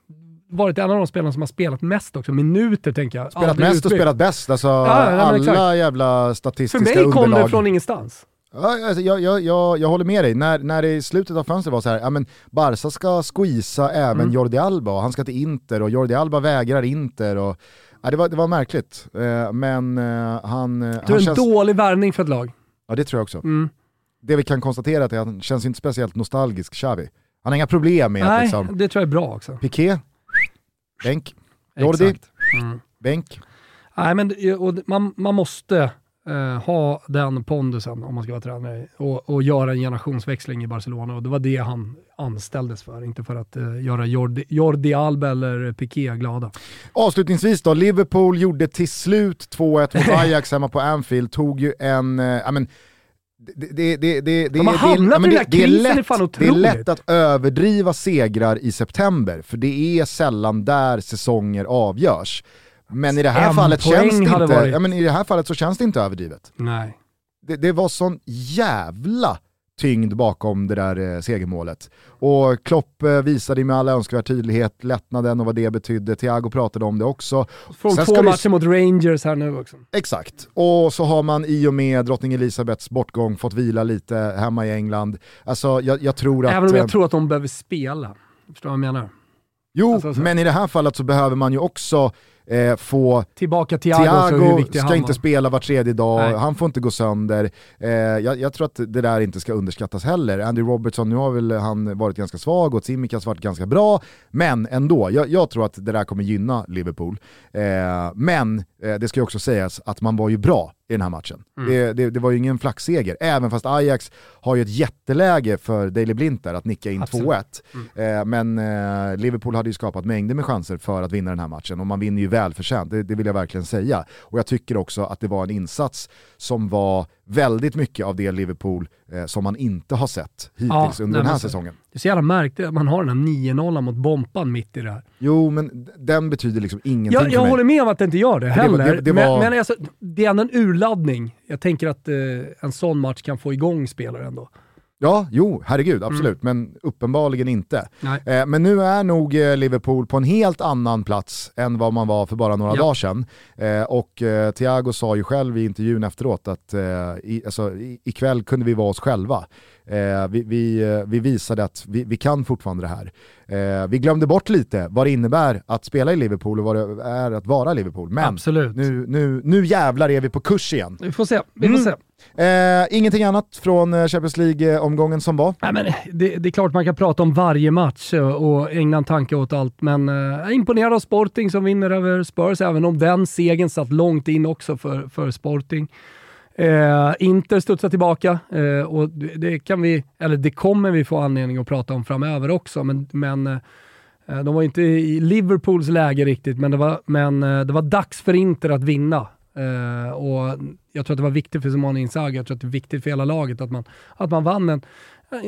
varit en av de spelarna som har spelat mest också. Minuter tänker jag. Spelat mest utbyggd. och spelat bäst. Alltså, ja, alla exakt. jävla statistiska underlag. För mig kom underlag. det från ingenstans. Ja, alltså, jag, jag, jag, jag håller med dig, när, när det i slutet av fönstret var så här, ja men Barca ska squeeza även mm. Jordi Alba och han ska till Inter och Jordi Alba vägrar Inter och ja, det, var, det var märkligt. Eh, men eh, han... Eh, du är en känns... dålig värvning för ett lag. Ja det tror jag också. Mm. Det vi kan konstatera är att han känns inte speciellt nostalgisk, Xavi. Han har inga problem med Nej, att liksom... det tror jag är bra också. Piqué, bänk. Jordi, mm. bänk. Nej men man, man måste eh, ha den pondusen om man ska vara tränare och, och göra en generationsväxling i Barcelona. Och det var det han anställdes för, inte för att eh, göra Jordi, Jordi Alba eller Piqué glada. Avslutningsvis då, Liverpool gjorde till slut 2-1 mot Ajax hemma på Anfield, tog ju en, eh, men det, det, det, det, De har hamnat i den där krisen, är fan Det är lätt att överdriva segrar i september, för det är sällan där säsonger avgörs. Men i det här, fallet känns det inte, varit... ja, men i det här fallet så känns det inte överdrivet. Nej. Det, det var sån jävla tyngd bakom det där eh, segermålet. Och Klopp eh, visade med all önskvärd tydlighet lättnaden och vad det betydde. Thiago pratade om det också. Från Sen två matcher mot Rangers här nu också. Exakt. Och så har man i och med drottning Elisabeths bortgång fått vila lite hemma i England. Alltså jag, jag tror att... Även om jag eh, tror att de behöver spela. Förstår du vad jag menar? Jo, alltså, men i det här fallet så behöver man ju också eh, få... Tillbaka Thiago, Thiago ska inte spela var tredje dag, Nej. han får inte gå sönder. Eh, jag, jag, tror att det där inte ska underskattas heller. Andy Robertson, nu har väl han varit ganska svag och Tsimikas varit ganska bra, men ändå, jag, jag, tror att det där kommer gynna Liverpool. Eh, men eh, det ska ju också sägas att man var ju bra i den här matchen. Mm. Det, det, det, var ju ingen flaxseger, även fast Ajax har ju ett jätteläge för Daley Blind där att nicka in 2-1. Mm. Eh, men eh, Liverpool hade ju skapat mängder med chanser för att vinna den här matchen och man vinner ju välförtjänt, det, det vill jag verkligen säga. Och jag tycker också att det var en insats som var väldigt mycket av det Liverpool eh, som man inte har sett hittills ja, under den här säsongen. Det är så jävla märkligt att man har den här 9-0 mot Bompan mitt i det här. Jo, men den betyder liksom ingenting Jag, jag för mig. håller med om att det inte gör det heller. Det, det, det var... Men, men alltså, det är ändå en urladdning. Jag tänker att eh, en sån match kan få igång spelare ändå. Ja, jo, herregud, absolut, mm. men uppenbarligen inte. Eh, men nu är nog eh, Liverpool på en helt annan plats än vad man var för bara några ja. dagar sedan. Eh, och eh, Thiago sa ju själv i intervjun efteråt att eh, i, alltså, i, ikväll kunde vi vara oss själva. Eh, vi, vi, eh, vi, visade att vi, vi, kan fortfarande det här. Vi glömde bort lite vad det innebär att spela i Liverpool och vad det är att vara Liverpool. Men Absolut. Nu, nu, nu jävlar är vi på kurs igen. Vi får se. Vi får mm. se. Eh, ingenting annat från eh, Champions League-omgången som var? Nej, men det, det, är klart man kan prata om varje match eh, och ägna en tanke åt allt, men eh, jag är imponerad av Sporting som vinner över Spurs, även om den segern satt långt in också för, för Sporting. Eh, Inter studsar tillbaka eh, och det, kan vi, eller det kommer vi få anledning att prata om framöver också, men, men eh, de var inte i Liverpools läge riktigt, men det var, men, eh, det var dags för Inter att vinna. Uh, och jag tror att det var viktigt för Simone Inzaghi, jag tror att det är viktigt för hela laget att man, att man vann en,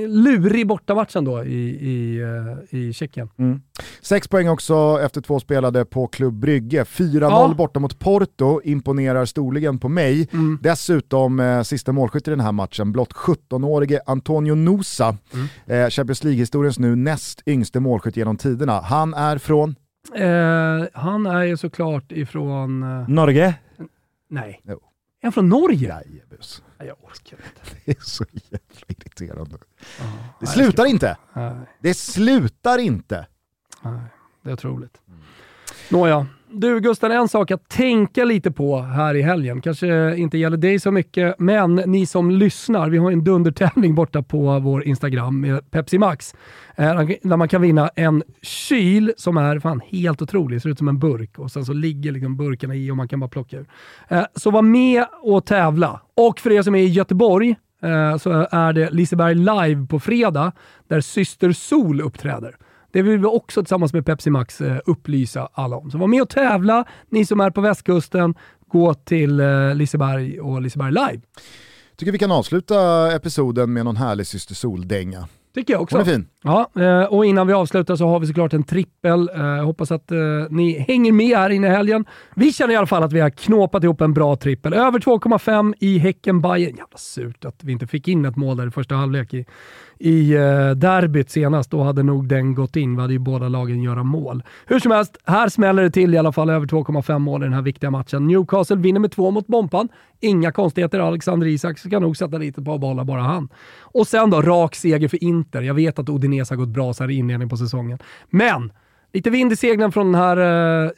lurig bortamatch ändå i, i, uh, i Tjeckien. Mm. Sex poäng också efter två spelade på Klubb Brygge. 4-0 ja. borta mot Porto imponerar storligen på mig. Mm. Dessutom eh, sista målskytt i den här matchen, blott 17-årige Antonio Nusa, mm. eh, Champions League-historiens nu näst yngste målskytt genom tiderna. Han är från? Eh, han är ju såklart ifrån... Eh... Norge? Nej. Jo. Är han från Norge? Jajebus. Jag orkar inte. Det är så jävla irriterande. Ah, det slutar inte. Nej. Det slutar inte. Nej, det är otroligt. Nåja, du Gusten, en sak att tänka lite på här i helgen. Kanske inte gäller dig så mycket, men ni som lyssnar, vi har en dundertävling borta på vår Instagram med Pepsi Max. Eh, där man kan vinna en kyl som är fan helt otrolig, ser ut som en burk och sen så ligger liksom burkarna i och man kan bara plocka ur. Eh, så var med och tävla. Och för er som är i Göteborg eh, så är det Liseberg live på fredag där Syster Sol uppträder. Det vill vi också tillsammans med Pepsi Max eh, upplysa alla om. Så var med och tävla, ni som är på västkusten, gå till eh, Liseberg och Liseberg Live. Tycker vi kan avsluta episoden med någon härlig Syster Sol-dänga. Tycker jag också. Hon är fin. Ja, eh, och innan vi avslutar så har vi såklart en trippel. Jag hoppas att ni hänger med här inne i helgen. Vi känner i alla fall att vi har knåpat ihop en bra trippel. Över 2,5 i häcken Bayern. Jävla surt att vi inte fick in ett mål där i första halvlek i i eh, derbyt senast, då hade nog den gått in. Vi hade ju båda lagen göra mål. Hur som helst, här smäller det till i alla fall över 2,5 mål i den här viktiga matchen. Newcastle vinner med två mot Bompan. Inga konstigheter. Alexander Isak ska nog sätta lite på bollar bara han. Och sen då, rak seger för Inter. Jag vet att Odinese har gått bra så här i inledningen på säsongen. Men Lite vind i seglen från den här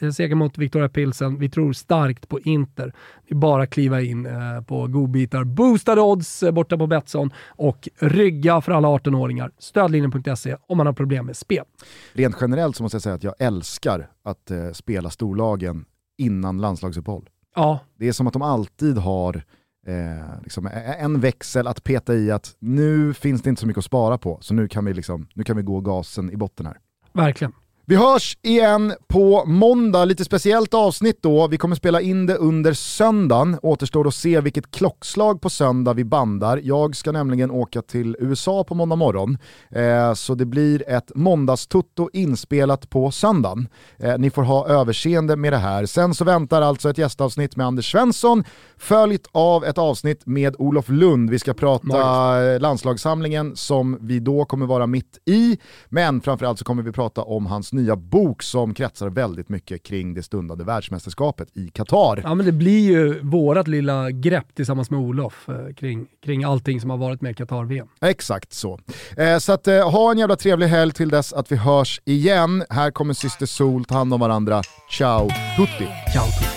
eh, segern mot Victoria Pilsen. Vi tror starkt på Inter. Det är bara att kliva in eh, på godbitar. Boostade odds eh, borta på Betsson och rygga för alla 18-åringar. Stödlinjen.se om man har problem med spel. Rent generellt så måste jag säga att jag älskar att eh, spela storlagen innan landslagsuppehåll. Ja. Det är som att de alltid har eh, liksom en växel att peta i att nu finns det inte så mycket att spara på, så nu kan vi, liksom, nu kan vi gå gasen i botten här. Verkligen. Vi hörs igen på måndag, lite speciellt avsnitt då. Vi kommer spela in det under söndagen. Återstår att se vilket klockslag på söndag vi bandar. Jag ska nämligen åka till USA på måndag morgon. Eh, så det blir ett måndagstutto inspelat på söndagen. Eh, ni får ha överseende med det här. Sen så väntar alltså ett gästavsnitt med Anders Svensson, följt av ett avsnitt med Olof Lund. Vi ska prata Magiskt. landslagssamlingen som vi då kommer vara mitt i. Men framförallt så kommer vi prata om hans nya bok som kretsar väldigt mycket kring det stundande världsmästerskapet i Qatar. Ja men det blir ju vårat lilla grepp tillsammans med Olof eh, kring, kring allting som har varit med Qatar-VM. Exakt så. Eh, så att, eh, ha en jävla trevlig helg till dess att vi hörs igen. Här kommer Syster Sol, ta hand om varandra. Ciao tutti! Ciao tutti!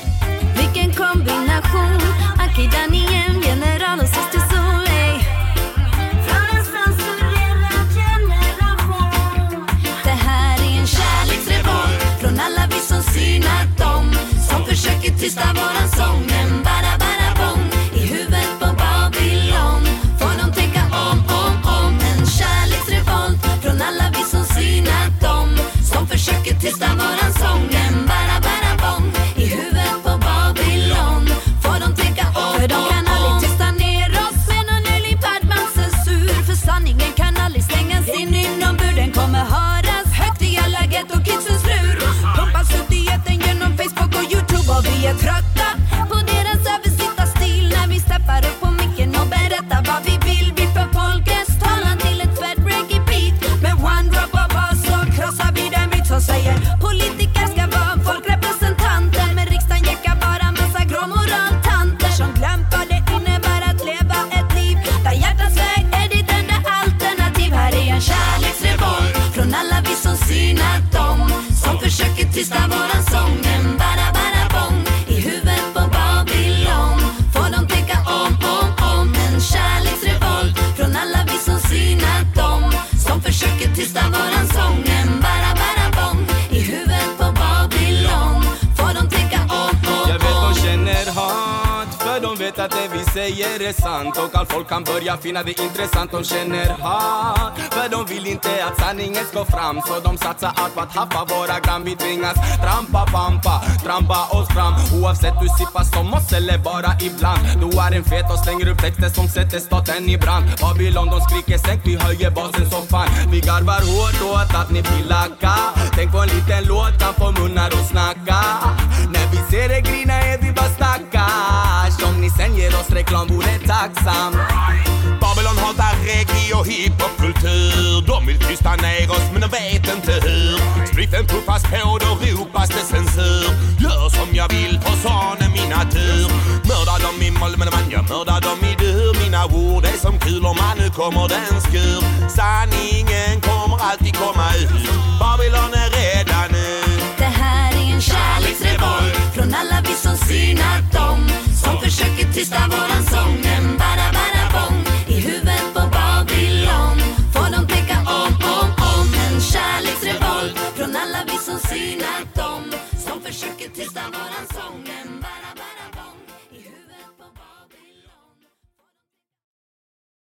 Vilken kombination, Akidani tysta våran sång Men bara bara bong i huvudet på Babylon. Får de tänka om, om, om. En kärleksrevolt från alla vi som synat dem. Som försöker tysta våran säger är sant. Och allt folk kan börja finna det intressant. De känner hat För de vill inte att sanningen ska fram. Så de satsar allt på att haffa våra gram. Vi tvingas trampa, pampa, trampa oss fram. Oavsett du sippar som oss eller bara ibland. Du är en fet och slänger upp texter som sätter staten i brand. Babylon de skriker sänk, vi höjer basen som fan. Vi garvar hårt åt att ni vill lacka. Tänk på en liten låt kan få munnar att snacka. När vi ser er grina är vi bara stackars Sen ger oss reklam vore tacksam. Babylon hatar reggae och hiphopkultur. De vill tysta ner oss men de vet inte hur. Spliffen puffas på, då ropas det censur. Gör som jag vill för sån är min natur Mörda dem i moll men man jag mördar dem i dur. Mina ord är som kulor man nu kommer den skur. Sanningen kommer alltid komma ut. Babylon är ifrån alla vi som synat dem som försöker tysta våran sång. Men bara